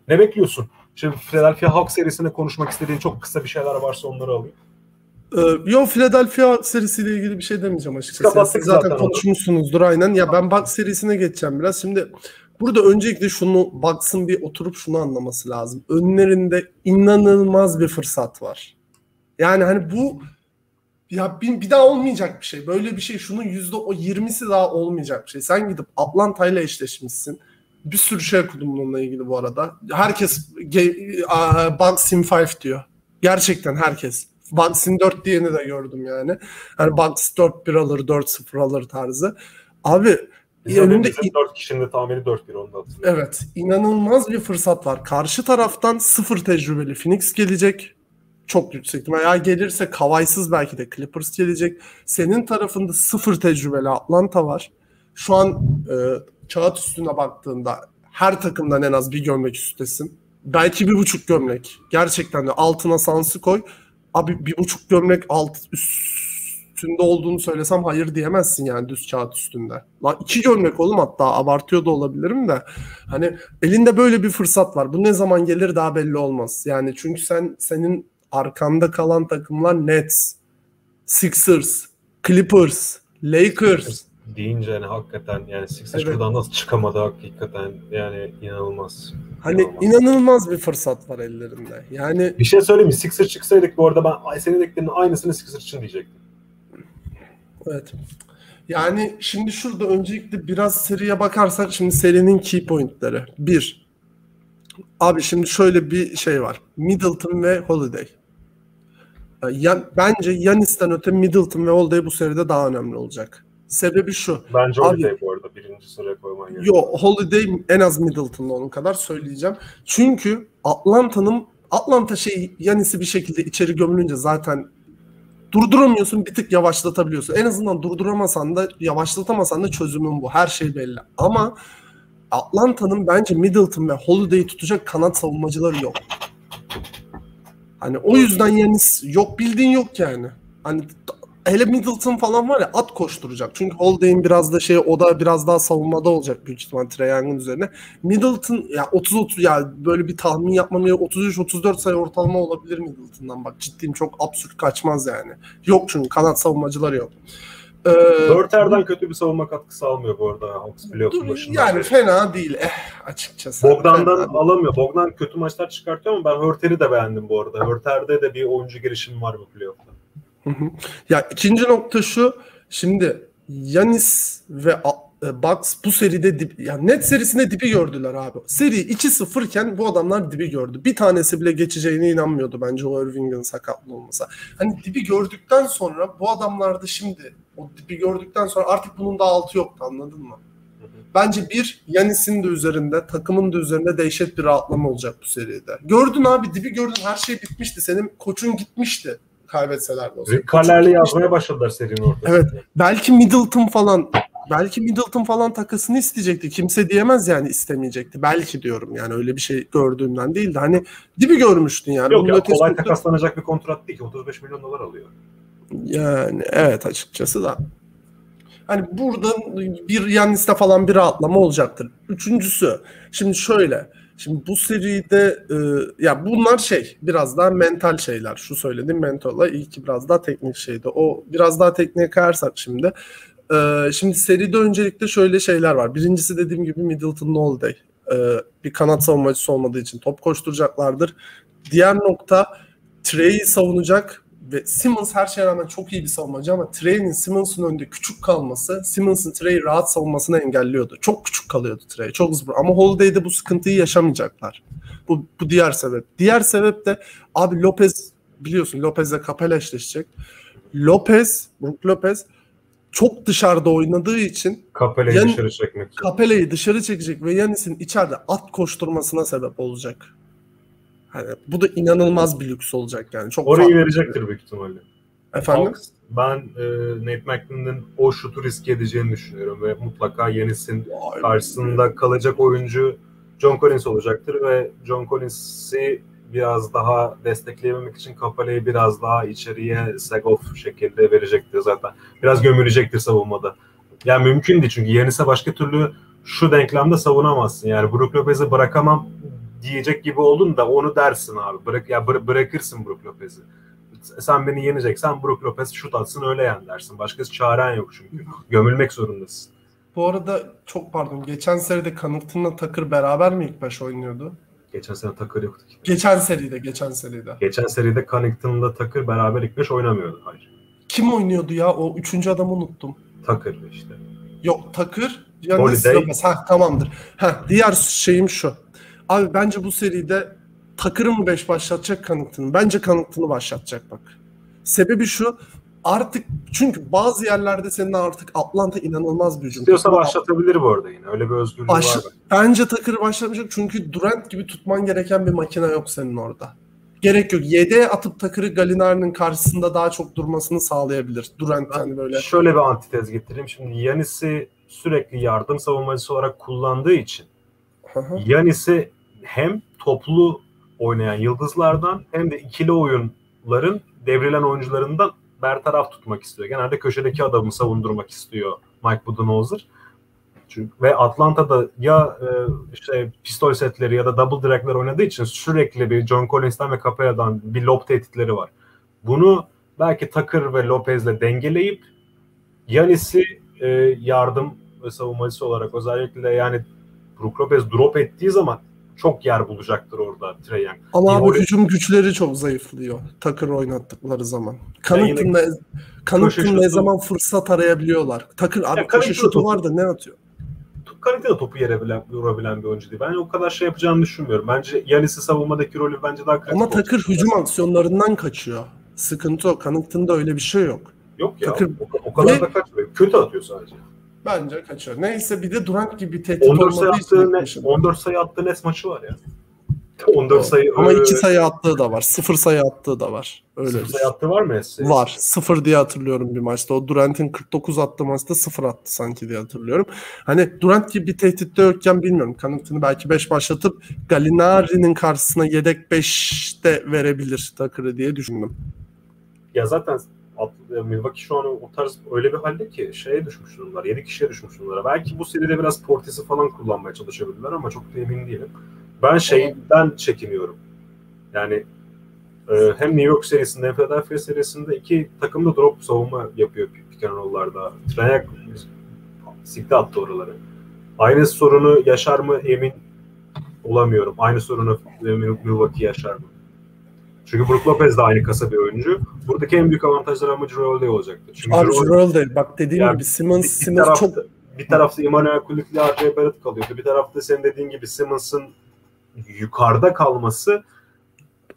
Ne bekliyorsun? Şimdi Philadelphia Hawks serisinde konuşmak istediğin çok kısa bir şeyler varsa onları alayım. Ee, yo Philadelphia serisiyle ilgili bir şey demeyeceğim açıkçası. Zaten, zaten konuşmuşsunuzdur aynen. Ya ben Bucks serisine geçeceğim biraz. Şimdi burada öncelikle şunu Bucks'ın bir oturup şunu anlaması lazım. Önlerinde inanılmaz bir fırsat var. Yani hani bu ya bir, bir daha olmayacak bir şey. Böyle bir şey şunun yüzde o yirmisi daha olmayacak bir şey. Sen gidip Atlanta ile eşleşmişsin. Bir sürü şey okudum bununla ilgili bu arada. Herkes Bucks in 5 diyor. Gerçekten herkes. Bucks'in 4 diyeni de gördüm yani. Hani Bucks 4-1 alır, 4-0 alır tarzı. Abi Bizim önünde bizim 4 kişinin de tahmini 4-1 onda Evet. inanılmaz bir fırsat var. Karşı taraftan sıfır tecrübeli Phoenix gelecek. Çok yüksek ihtimal. Ya gelirse Kavay'sız belki de Clippers gelecek. Senin tarafında sıfır tecrübeli Atlanta var. Şu an e, kağıt üstüne baktığında her takımdan en az bir gömlek üstesin. Belki bir buçuk gömlek. Gerçekten de altına sansı koy. Abi bir buçuk gömlek alt üstünde olduğunu söylesem hayır diyemezsin yani düz kağıt üstünde. Lan iki gömlek oğlum hatta abartıyor da olabilirim de. Hani elinde böyle bir fırsat var. Bu ne zaman gelir daha belli olmaz. Yani çünkü sen senin arkanda kalan takımlar Nets, Sixers, Clippers, Lakers, deyince yani hakikaten yani Sixers evet. şuradan nasıl çıkamadı hakikaten yani inanılmaz. Hani inanılmaz. inanılmaz bir fırsat var ellerinde. Yani bir şey söyleyeyim mi? Sixers çıksaydık bu arada ben senin dediklerinin aynısını Sixers için diyecektim. Evet. Yani şimdi şurada öncelikle biraz seriye bakarsak şimdi serinin key pointleri. Bir, abi şimdi şöyle bir şey var. Middleton ve Holiday. Yani bence Yanis'ten öte Middleton ve Holiday bu seride daha önemli olacak. Sebebi şu. Bence Abi- Holiday bu arada birinci sıraya koyman gerekiyor. Yo Holiday en az Middleton'la onun kadar söyleyeceğim. Çünkü Atlanta'nın Atlanta şey Yanis'i bir şekilde içeri gömülünce zaten durduramıyorsun bir tık yavaşlatabiliyorsun. En azından durduramasan da yavaşlatamasan da çözümün bu. Her şey belli. Ama Atlanta'nın bence Middleton ve Holiday'i tutacak kanat savunmacıları yok. Hani o yüzden Yanis yok bildiğin yok yani. Hani hele Middleton falan var ya at koşturacak. Çünkü Holiday'in biraz da şey o da biraz daha savunmada olacak büyük ihtimal Trae Young'un üzerine. Middleton ya 30 30 ya böyle bir tahmin yapmam ya 33 34 sayı ortalama olabilir Middleton'dan. Bak ciddiyim çok absürt kaçmaz yani. Yok çünkü kanat savunmacıları yok. Ee, Dörter'den kötü bir savunma katkısı almıyor bu arada Hawks playoff'un başında. yani fena değil eh açıkçası. Bogdan'dan Fena. alamıyor. Bogdan kötü maçlar çıkartıyor ama ben Hörter'i de beğendim bu arada. Hörter'de de bir oyuncu gelişimi var bu playoff'ta. Ya ikinci nokta şu. Şimdi Yanis ve e, Bucks bu seride dip, ya net serisinde dibi gördüler abi. Seri 2-0 iken bu adamlar dibi gördü. Bir tanesi bile geçeceğine inanmıyordu bence o Irving'in sakatlı olmasa. Hani dibi gördükten sonra bu adamlar da şimdi o dibi gördükten sonra artık bunun da altı yoktu anladın mı? Bence bir Yanis'in de üzerinde, takımın da üzerinde dehşet bir rahatlama olacak bu seride. Gördün abi dibi gördün her şey bitmişti. Senin koçun gitmişti kaybetseler de olsa. Gitmişti. yazmaya başladılar serinin ortasında. Evet. Belki Middleton falan belki Middleton falan takasını isteyecekti. Kimse diyemez yani istemeyecekti. Belki diyorum yani öyle bir şey gördüğümden değil de hani dibi görmüştün yani. Yok Bunun ya kolay yok. takaslanacak bir kontrat değil ki. 35 milyon dolar alıyor. Yani evet açıkçası da. Hani burada bir Yannis'te falan bir rahatlama olacaktır. Üçüncüsü şimdi şöyle. Şimdi bu seride e, ya bunlar şey biraz daha mental şeyler. Şu söylediğim mental iyi biraz daha teknik şeydi. O biraz daha tekniğe kayarsak şimdi. e, şimdi seride öncelikle şöyle şeyler var. Birincisi dediğim gibi Middleton Holiday. E, bir kanat savunmacısı olmadığı için top koşturacaklardır. Diğer nokta Trey'i savunacak ve Simmons her şeye rağmen çok iyi bir savunmacı ama Trey'nin Simmons'un önünde küçük kalması Simmons'ın Trey'i rahat savunmasını engelliyordu. Çok küçük kalıyordu Trey. Çok zıpır. Ama Holiday'de bu sıkıntıyı yaşamayacaklar. Bu, bu diğer sebep. Diğer sebep de abi Lopez biliyorsun Lopez'le Capela eşleşecek. Lopez, Brook Lopez çok dışarıda oynadığı için Yani- dışarı çekmek. için. Capela'yı dışarı çekecek ve Yanis'in içeride at koşturmasına sebep olacak. Hani bu da inanılmaz bir lüks olacak yani. Çok Orayı verecektir büyük ihtimalle. Efendim? Hawks, ben e, Nate McMillan'ın o şutu riske edeceğini düşünüyorum ve mutlaka Yanis'in Vay karşısında kalacak oyuncu John Collins olacaktır ve John Collins'i biraz daha destekleyebilmek için Kapale'yi biraz daha içeriye Segoff şekilde verecektir zaten. Biraz gömülecektir savunmada. Yani mümkün değil çünkü Yanis'e başka türlü şu denklemde savunamazsın. Yani Brook Lopez'i bırakamam diyecek gibi oldun da onu dersin abi. Bırak, ya bıra- bırakırsın Brook Lopez'i. Sen beni yeneceksen Brook Lopez şut atsın öyle yen dersin. Başkası çaren yok çünkü. Gömülmek zorundasın. Bu arada çok pardon. Geçen seride Connaughton'la Takır beraber mi ilk baş oynuyordu? Geçen sene Takır yoktu ki. Geçen seride, geçen seride. Geçen seride Connington'la Takır beraber ilk beş oynamıyordu. Hayır. Kim oynuyordu ya? O üçüncü adamı unuttum. Takır işte. Yok Takır. Yanis Holiday. Ha tamamdır. Ha diğer şeyim şu. Abi bence bu seride Takır'ı mı 5 başlatacak Connaughton'u? Bence Connaughton'u başlatacak bak. Sebebi şu. Artık çünkü bazı yerlerde senin artık Atlanta inanılmaz bir hücum. İstiyorsa başlatabilir bu arada yine. Öyle bir özgürlüğü Baş- var. Bence Takır'ı başlamayacak çünkü Durant gibi tutman gereken bir makine yok senin orada. Gerek yok. Yedeğe atıp Takır'ı Galinari'nin karşısında daha çok durmasını sağlayabilir. Durant hani böyle. Şöyle bir antitez getireyim. Şimdi Yanis'i sürekli yardım savunmacısı olarak kullandığı için. Yanis'i hem toplu oynayan yıldızlardan hem de ikili oyunların devrilen oyuncularından bertaraf tutmak istiyor. Genelde köşedeki adamı savundurmak istiyor Mike Budenholzer. Çünkü ve Atlanta'da ya e, işte pistol setleri ya da double drag'ler oynadığı için sürekli bir John Collins'ten ve Capella'dan bir lob tehditleri var. Bunu belki Tucker ve Lopez'le dengeleyip Yanis'i e, yardım ve savunmacısı olarak özellikle yani Brook Lopez drop ettiği zaman çok yer bulacaktır orada Trae Young. Ama Yine abi oraya- hücum güçleri çok zayıflıyor. Takır oynattıkları zaman. Yine- ne, zaman fırsat arayabiliyorlar. Takır abi köşe da şutu var da ne atıyor? Kalite de topu yere bilen, vurabilen bir oyuncu değil. Ben o kadar şey yapacağını düşünmüyorum. Bence Yanis'i savunmadaki rolü bence daha kritik Ama olacak. Takır hücum aksiyonlarından kaçıyor. Sıkıntı o. Connaughton'da öyle bir şey yok. Yok ya. Takır- O, o kadar Ve- da kaçmıyor. Kötü atıyor sadece. Bence kaçıyor. Neyse bir de Durant gibi bir tehdit 14 sayı attığı, yaşadı. 14 sayı attığı net maçı var ya. 14 sayı Ama e, iki sayı attığı da var. Sıfır sayı attığı da var. Öyle sıfır bir sayı attığı var mı Messi? Var. Sıfır diye hatırlıyorum bir maçta. O Durant'in 49 attığı maçta sıfır attı sanki diye hatırlıyorum. Hani Durant gibi bir tehditte yokken bilmiyorum. Kanıtını belki 5 başlatıp Gallinari'nin karşısına yedek 5'te verebilir Takır'ı diye düşündüm. Ya zaten at- Milwaukee şu an o tarz öyle bir halde ki şeye düşmüş durumlar. 7 kişiye düşmüş durumlar. Belki bu seride biraz Portis'i falan kullanmaya çalışabilirler ama çok da emin değilim. Ben şeyden çekiniyorum. Yani e, hem New York serisinde hem Philadelphia serisinde iki takım da drop savunma yapıyor pick and roll'larda. Sikte attı oraları. Aynı sorunu yaşar mı emin olamıyorum. Aynı sorunu Milwaukee yaşar mı? Çünkü Brook Lopez de aynı kasa bir oyuncu. Buradaki en büyük avantajlar ama Drew Holiday olacaktır. Çünkü Abi değil. Bak dediğim Yani gibi Simmons, bir, bir Simmons tarafta, çok bir tarafta Emmanuel Kulikli R.J. Barrett kalıyordu. Bir tarafta senin dediğin gibi Simmons'ın yukarıda kalması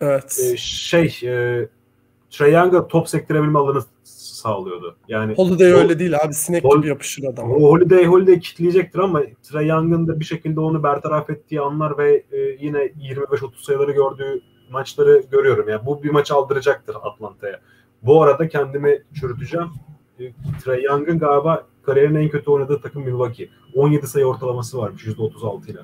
evet. e, şey e, Trae Young'a top sektirebilme alanı sağlıyordu. Yani Holiday o- öyle değil abi. Sinek Hol- gibi yapışır adam. o Holiday Holiday kitleyecektir ama Trae Young'ın da bir şekilde onu bertaraf ettiği anlar ve e, yine 25-30 sayıları gördüğü maçları görüyorum. Yani bu bir maç aldıracaktır Atlanta'ya. Bu arada kendimi çürüteceğim. E, Trae Young'ın galiba kariyerin en kötü oynadığı takım Milwaukee. 17 sayı ortalaması varmış %36 ile.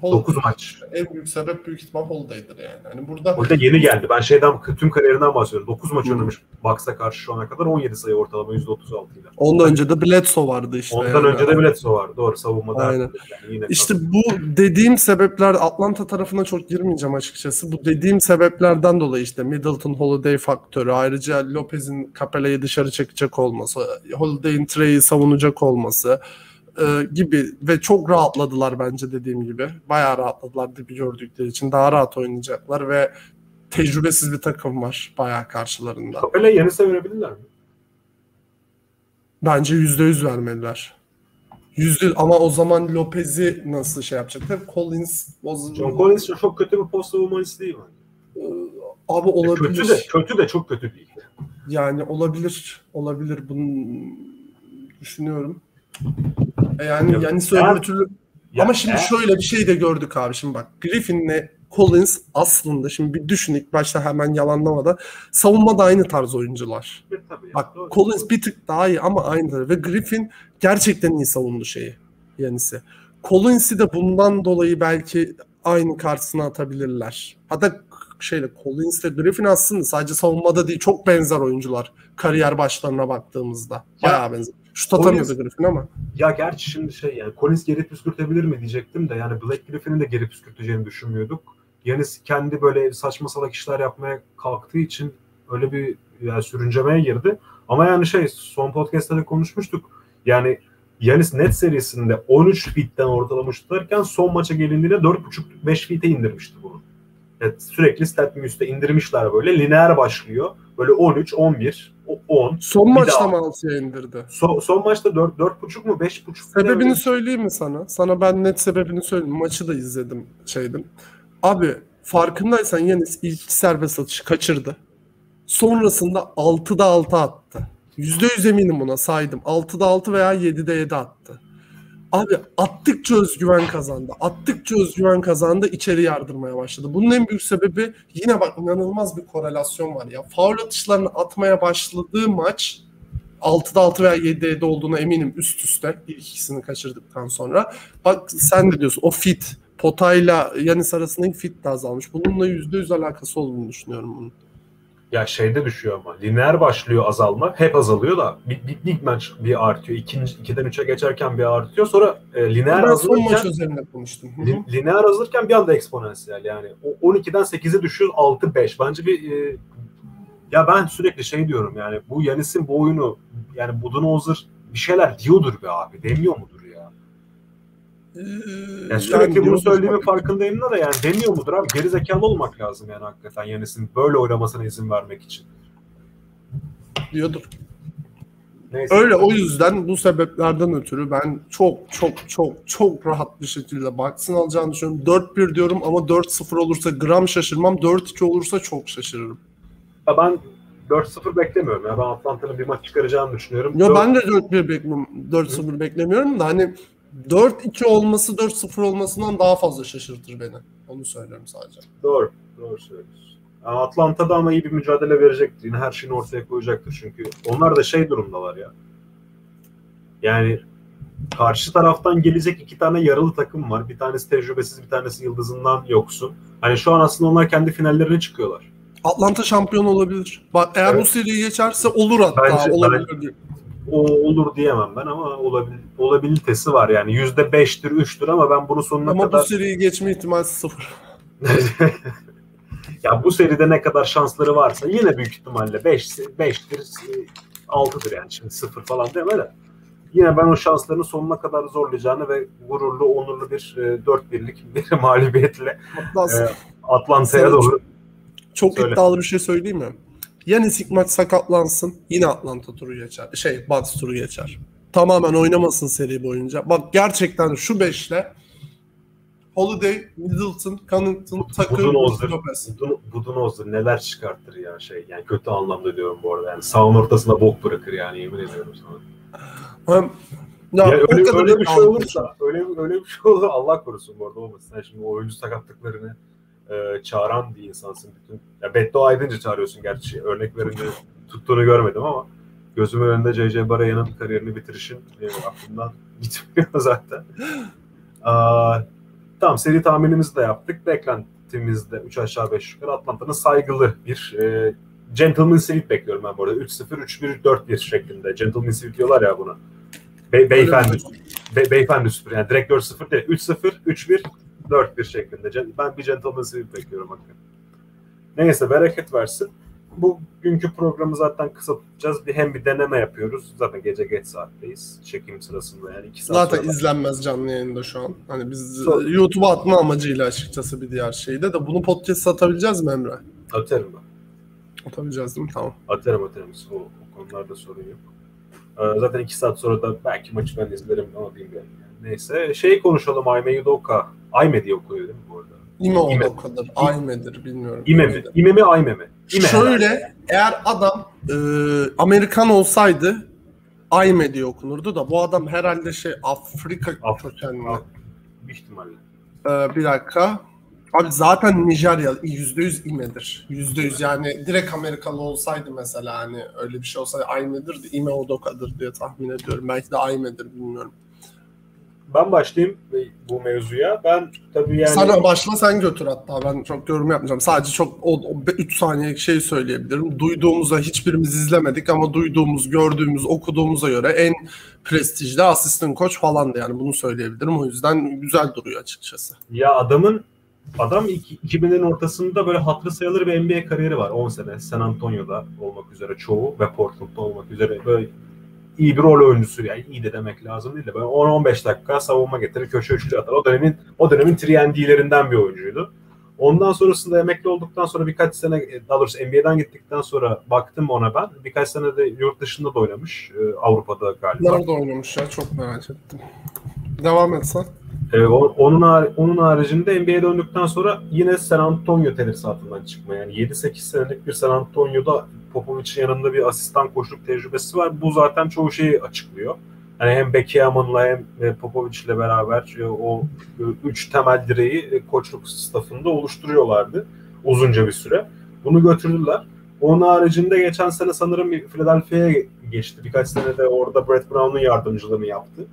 Holiday. 9 maç. En büyük sebep büyük ihtimal Holiday'dir yani. Hani burada Orada yeni geldi. Ben şeyden tüm kariyerinden bahsediyorum. 9 maç oynamış Bucks'a karşı şu ana kadar 17 sayı ortalama %36 ile. ondan önce de Bledsoe vardı işte. Ondan yani. önce de Bledsoe var. Doğru savunmada. Aynen. Yani yine İşte bu dediğim sebepler Atlanta tarafına çok girmeyeceğim açıkçası. Bu dediğim sebeplerden dolayı işte Middleton Holiday faktörü, ayrıca Lopez'in Capella'yı dışarı çekecek olması, Holiday'in Trey'i savunacak olması e, gibi ve çok rahatladılar bence dediğim gibi. Bayağı rahatladılar dibi gördükleri için. Daha rahat oynayacaklar ve tecrübesiz bir takım var bayağı karşılarında. Capella Yanis'e verebilirler mi? Bence %100 vermeliler. Yüzde ama o zaman Lopez'i nasıl şey yapacaklar? Collins bozuldu. John Collins çok kötü bir post savunmacısı değil bence. Abi olabilir. Kötü de, kötü de çok kötü değil. Yani olabilir. Olabilir. Bunu düşünüyorum. Yani Ya, yani öbür türlü Ya ama şimdi eğer- şöyle bir şey de gördük abi. Şimdi bak Griffin'le Collins aslında şimdi bir düşün ilk başta hemen yalanlamada savunmada aynı tarz oyuncular. E, tabii ya, Bak doğru. Collins bir tık daha iyi ama aynı ve Griffin gerçekten iyi savundu şeyi Yanis'i. Collins'i de bundan dolayı belki aynı karşısına atabilirler. Hatta şeyle Collins ile Griffin aslında sadece savunmada değil çok benzer oyuncular kariyer başlarına baktığımızda. Bayağı benzer. Şut atamıyordu Griffin ama. Ya gerçi şimdi şey yani Collins geri püskürtebilir mi diyecektim de yani Black Griffin'in de geri püskürteceğini düşünmüyorduk. Yanis kendi böyle saçma salak işler yapmaya kalktığı için öyle bir yani sürüncemeye girdi. Ama yani şey son podcast'ta da konuşmuştuk. Yani Yanis net serisinde 13 fitten ortalama tutarken son maça gelindiğinde 4.5-5 fite indirmişti bunu. Evet, sürekli stat üstte indirmişler böyle. Lineer başlıyor. Böyle 13, 11, o- 10. Son maçta mı 6'ya indirdi? Son, son maçta 4 4.5 mu 5.5 mu? Sebebini söyleyeyim mi sana? Sana ben net sebebini söyleyeyim. Maçı da izledim şeydim. Abi farkındaysan Yanis ilk serbest atışı kaçırdı. Sonrasında 6'da 6 attı. %100 eminim buna saydım. 6'da 6 veya 7'de 7 attı. Abi attıkça özgüven kazandı. Attıkça özgüven kazandı. içeri yardırmaya başladı. Bunun en büyük sebebi yine bak inanılmaz bir korelasyon var ya. Faul atışlarını atmaya başladığı maç 6'da 6 veya 7'de 7 olduğuna eminim üst üste ilk ikisini kaçırdıktan sonra. Bak sen de diyorsun o fit potayla Yanis arasındaki fit de azalmış. Bununla %100 alakası olduğunu düşünüyorum bunun. Ya şeyde düşüyor ama. Lineer başlıyor azalma. Hep azalıyor da bir, bir, bir maç bir artıyor. İkinci, ikiden üçe geçerken bir artıyor. Sonra e, lineer Ben son maç azalırken üzerinde konuştum. Li- lineer azalırken bir anda eksponansiyel yani. O 12'den 8'e düşüyor 6-5. Bence bir e, ya ben sürekli şey diyorum yani bu Yanis'in bu oyunu yani Budenholzer bir şeyler diyordur be abi. Demiyor mudur Yani sürekli bunu bak- farkındayım da yani demiyor mudur abi? Geri zekalı olmak lazım yani hakikaten Yanis'in böyle oynamasına izin vermek için. diyordur. Neyse. Öyle o yüzden bu sebeplerden ötürü ben çok çok çok çok rahat bir şekilde Bucks'ın alacağını düşünüyorum. 4-1 diyorum ama 4-0 olursa gram şaşırmam. 4-2 olursa çok şaşırırım. Ya ben 4-0 beklemiyorum. Ya ben Atlanta'nın bir maç çıkaracağını düşünüyorum. Yo 4 ben de 4-1 beklemiyorum. 4-0 beklemiyorum da hani 4-2 olması 4-0 olmasından daha fazla şaşırtır beni. Onu söylüyorum sadece. Doğru. Doğru söylüyorsun. Yani Atlanta'da ama iyi bir mücadele verecektir. Yine her şeyini ortaya koyacaktır. Çünkü onlar da şey durumdalar ya. Yani karşı taraftan gelecek iki tane yaralı takım var. Bir tanesi tecrübesiz, bir tanesi yıldızından yoksun. Hani şu an aslında onlar kendi finallerine çıkıyorlar. Atlanta şampiyon olabilir. Bak eğer Evet. bu seriyi geçerse olur hatta. Bence- olabilir. O olur diyemem ben ama olabil, olabilitesi var yani. Yüzde beştir, üçtür ama ben bunu sonuna Ama kadar... bu seriyi geçme ihtimali sıfır. *laughs* ya bu seride ne kadar şansları varsa yine büyük ihtimalle 5 5'tir 6'dır yani şimdi 0 falan deme de. Yine ben o şanslarını sonuna kadar zorlayacağını ve gururlu, onurlu bir e, 4 birlik bir *laughs* mağlubiyetle e, Atlanta'ya doğru çok söyle. iddialı bir şey söyleyeyim mi? Yanis ilk maç sakatlansın yine Atlanta turu geçer. Şey Bucks turu geçer. Tamamen oynamasın seri boyunca. Bak gerçekten şu beşle Holiday, Middleton, Connington, Tucker, Budenholzer, Lopez. Budun- Budenholzer neler çıkartır ya şey yani kötü anlamda diyorum bu arada yani sağın ortasına bok bırakır yani yemin ediyorum sana. Hem, ya, Ya öyle, öyle bir şey olursa, öyle öyle bir şey olur Allah korusun bu arada olmasın. Sen şimdi o oyuncu sakatlıklarını e, çağıran bir insansın bütün. Ya beddua edince çağırıyorsun gerçi. Örnek verince tuttuğunu görmedim ama gözümün önünde J.J. Baraya'nın kariyerini bitirişin e, aklımdan *laughs* gitmiyor zaten. Aa, tamam seri tahminimizi de yaptık. Beklentimizde 3 aşağı 5 yukarı Atlanta'nın saygılı bir e, gentleman sweep bekliyorum ben bu arada. 3-0, 3-1, 4-1 şeklinde. Gentleman sweep diyorlar ya buna. Be- beyefendi. Be- beyefendi süpür. Yani direkt 4-0 değil. 3-0, 3-1, 4-1 şeklinde. Ben bir gentleman sweep bekliyorum hakikaten. Neyse bereket versin. Bugünkü programı zaten kısa tutacağız. Bir hem bir deneme yapıyoruz. Zaten gece geç saatteyiz. Çekim sırasında yani 2 saat Zaten sonra- izlenmez canlı yayında şu an. Hani biz Doğru. YouTube'a atma amacıyla açıkçası bir diğer şeyde de bunu podcast atabileceğiz mi Emre? Atarım ben. Atabileceğiz değil mi? Tamam. Atarım atarım. O, o konularda sorun yok. Ee, zaten 2 saat sonra da belki maçı ben izlerim ama bilmiyorum. Yani. Neyse şey konuşalım Ayme Yudoka. Ayme diye okunuyor değil mi bu arada? İme o İme. o kadar. Ayme'dir bilmiyorum. İme mi? İme mi Ayme mi? İme Şöyle herhalde. eğer adam e, Amerikan olsaydı Ayme diye okunurdu da bu adam herhalde şey Afrika Af- kökenli. Af- Büyük ihtimalle. Ee, bir dakika. Abi zaten Nijerya %100 İme'dir. %100 yani direkt Amerikalı olsaydı mesela hani öyle bir şey olsaydı Ayme'dir de İme Odoka'dır diye tahmin ediyorum. Belki de Ayme'dir bilmiyorum. Ben başlayayım bu mevzuya. Ben tabii yani Sana başla sen götür hatta ben çok yorum yapmayacağım. Sadece çok o 3 saniyelik şey söyleyebilirim. Duyduğumuzda hiçbirimiz izlemedik ama duyduğumuz, gördüğümüz, okuduğumuza göre en prestijli asistan koç falandı yani bunu söyleyebilirim. O yüzden güzel duruyor açıkçası. ya adamın adam iki- 2000'lerin ortasında böyle hatırı sayılır bir NBA kariyeri var. 10 sene San Antonio'da olmak üzere çoğu ve Portland'da olmak üzere böyle iyi bir rol oyuncusu yani iyi de demek lazım değil de böyle 10-15 dakika savunma getirir köşe üçlü atar. O dönemin o dönemin 3'd'lerinden bir oyuncuydu. Ondan sonrasında emekli olduktan sonra birkaç sene daha doğrusu NBA'den gittikten sonra baktım ona ben. Birkaç sene de yurt dışında da oynamış. e, Avrupa'da galiba. Nerede oynamış ya çok merak ettim. Devam etsen. Ee, o- onun har- onun haricinde NBA'ye döndükten sonra yine San Antonio tesisatından çıkma. Yani 7-8 senelik bir San Antonio'da Popovic'in yanında bir asistan koçluk tecrübesi var. Bu zaten çoğu şeyi açıklıyor. Yani hem Becky Hammon'la hem e, Popovic'le beraber e, o e, üç temel direği koçluk staffında oluşturuyorlardı uzunca bir süre. Bunu götürdüler. Onun haricinde geçen sene sanırım Philadelphia'ya geçti. Birkaç sene de orada Brett Brown'un yardımcılığını yaptı.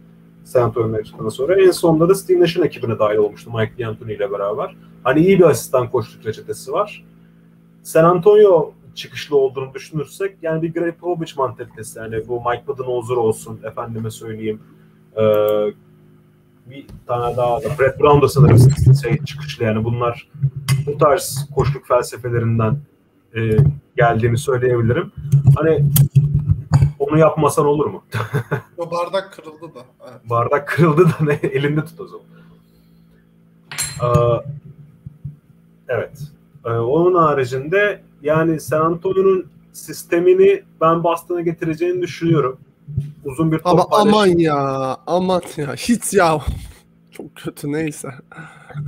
San Antonio'dan çıktıktan sonra. En sonunda da Steve Nash'ın ekibine dahil olmuştu Mike D'Antoni ile beraber. Hani iyi bir asistan koçluk reçetesi var. San Antonio çıkışlı olduğunu düşünürsek yani bir Greg Popovich mantalitesi yani bu Mike Budenholzer olsun efendime söyleyeyim ee, bir tane daha da Brett Brown da sanırım şey, çıkışlı yani bunlar bu tarz koçluk felsefelerinden e, geldiğini söyleyebilirim. Hani onu yapmasan olur mu? *laughs* O bardak kırıldı da. Evet. Bardak kırıldı da ne *laughs* elinde tut o zaman. Ee, evet. Ee, onun haricinde yani San Antonio'nun sistemini ben Boston'a getireceğini düşünüyorum. Uzun bir top Ama paylaş- aman ya aman ya hiç ya. Çok kötü neyse.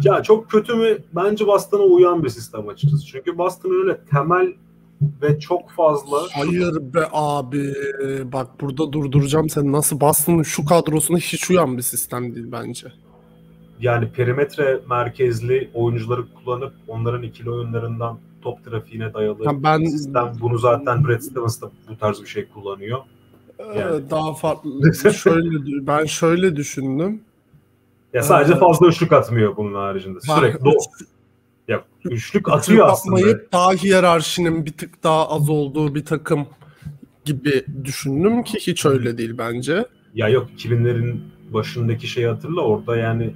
Ya çok kötü mü? Bence Boston'a uyan bir sistem açıkçası. Çünkü Boston'ın öyle temel ve çok fazla Hayır be abi. Bak burada durduracağım seni. Nasıl Boston'ın şu kadrosuna hiç uyan bir sistem değil bence. yani perimetre merkezli oyuncuları kullanıp onların ikili oyunlarından top trafiğine dayalı Ya ben sistem. Bunu zaten Brad Stevens da bu tarz bir şey kullanıyor. e, yani. daha farklı *laughs* şöyle ben şöyle düşündüm. Ya sadece Ee, fazla üçlük atmıyor bunun haricinde. Sürekli ya üçlük atıyor aslında. Daha hiyerarşinin bir tık daha az olduğu bir takım gibi düşündüm ki hiç öyle değil bence. Ya yok 2000'lerin başındaki şeyi hatırla orada yani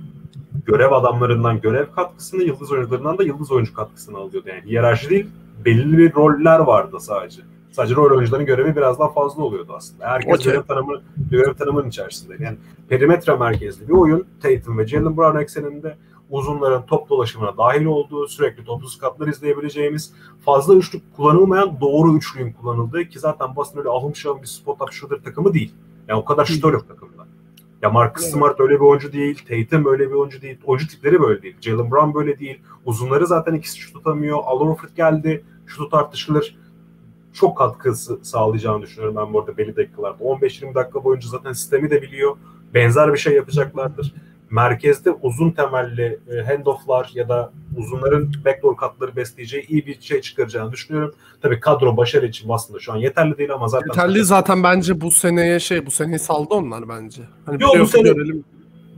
görev adamlarından görev katkısını, yıldız oyuncularından da yıldız oyuncu katkısını alıyordu. Yani hiyerarşi değil, belirli bir roller vardı sadece. Sadece rol oyuncuların görevi biraz daha fazla oluyordu aslında. Herkes Okey. görev tanımı, görev tanımının içerisinde. Yani perimetre merkezli bir oyun. Tatum ve Jalen Brown ekseninde uzunların top dolaşımına dahil olduğu, sürekli toplu skatlar izleyebileceğimiz, fazla üçlük kullanılmayan doğru üçlüğün kullanıldığı ki zaten Boston öyle ahım şahım bir spot up shooter takımı değil. Yani o kadar şutör yok takımda. Ya Marcus Evet. Smart öyle bir oyuncu değil, Tatum öyle bir oyuncu değil, oyuncu tipleri böyle değil. Jalen Brown böyle değil. Uzunları zaten ikisi şut tutamıyor. Al Horford geldi, şutu tartışılır. Çok katkısı sağlayacağını düşünüyorum ben bu arada belli dakikalarda. 15-20 dakika boyunca zaten sistemi de biliyor. Benzer bir şey yapacaklardır. Merkezde uzun temelli e, handofflar ya da uzunların backdoor katları besleyeceği iyi bir şey çıkaracağını düşünüyorum. Tabii kadro başarı için aslında şu an yeterli değil ama zaten Yeterli zaten bence bu seneye şey bu seneyi saldı onlar bence. Hani Yok, bu sene- görelim.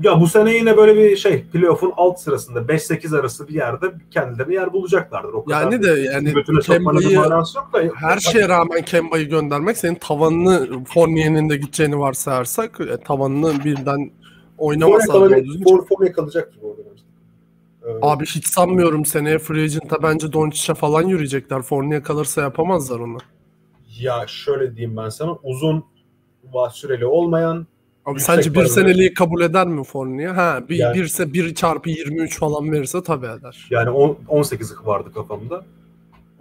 Ya bu sene yine böyle bir şey playoff'un alt sırasında 5-8 arası bir yerde kendilerine yer bulacaklardır. O kadar Yani de yani Kemba'yı her şeye rağmen Kemba'yı göndermek senin tavanını Fournier'in de gideceğini varsayarsak e, tavanını birden oynamasa doğru düzgün- Form kalacak gibi orada. Ee, Abi hiç sanmıyorum seneye free agent'a bence Doncic'e falan yürüyecekler. Fournier kalırsa yapamazlar onu. Ya şöyle diyeyim ben sana uzun süreli olmayan Abi sence bir seneliği kabul eder mi Fournier? Ha bir Yani- birse 1 çarpı 23 falan verirse tabii eder. yani on- 18 vardı kafamda.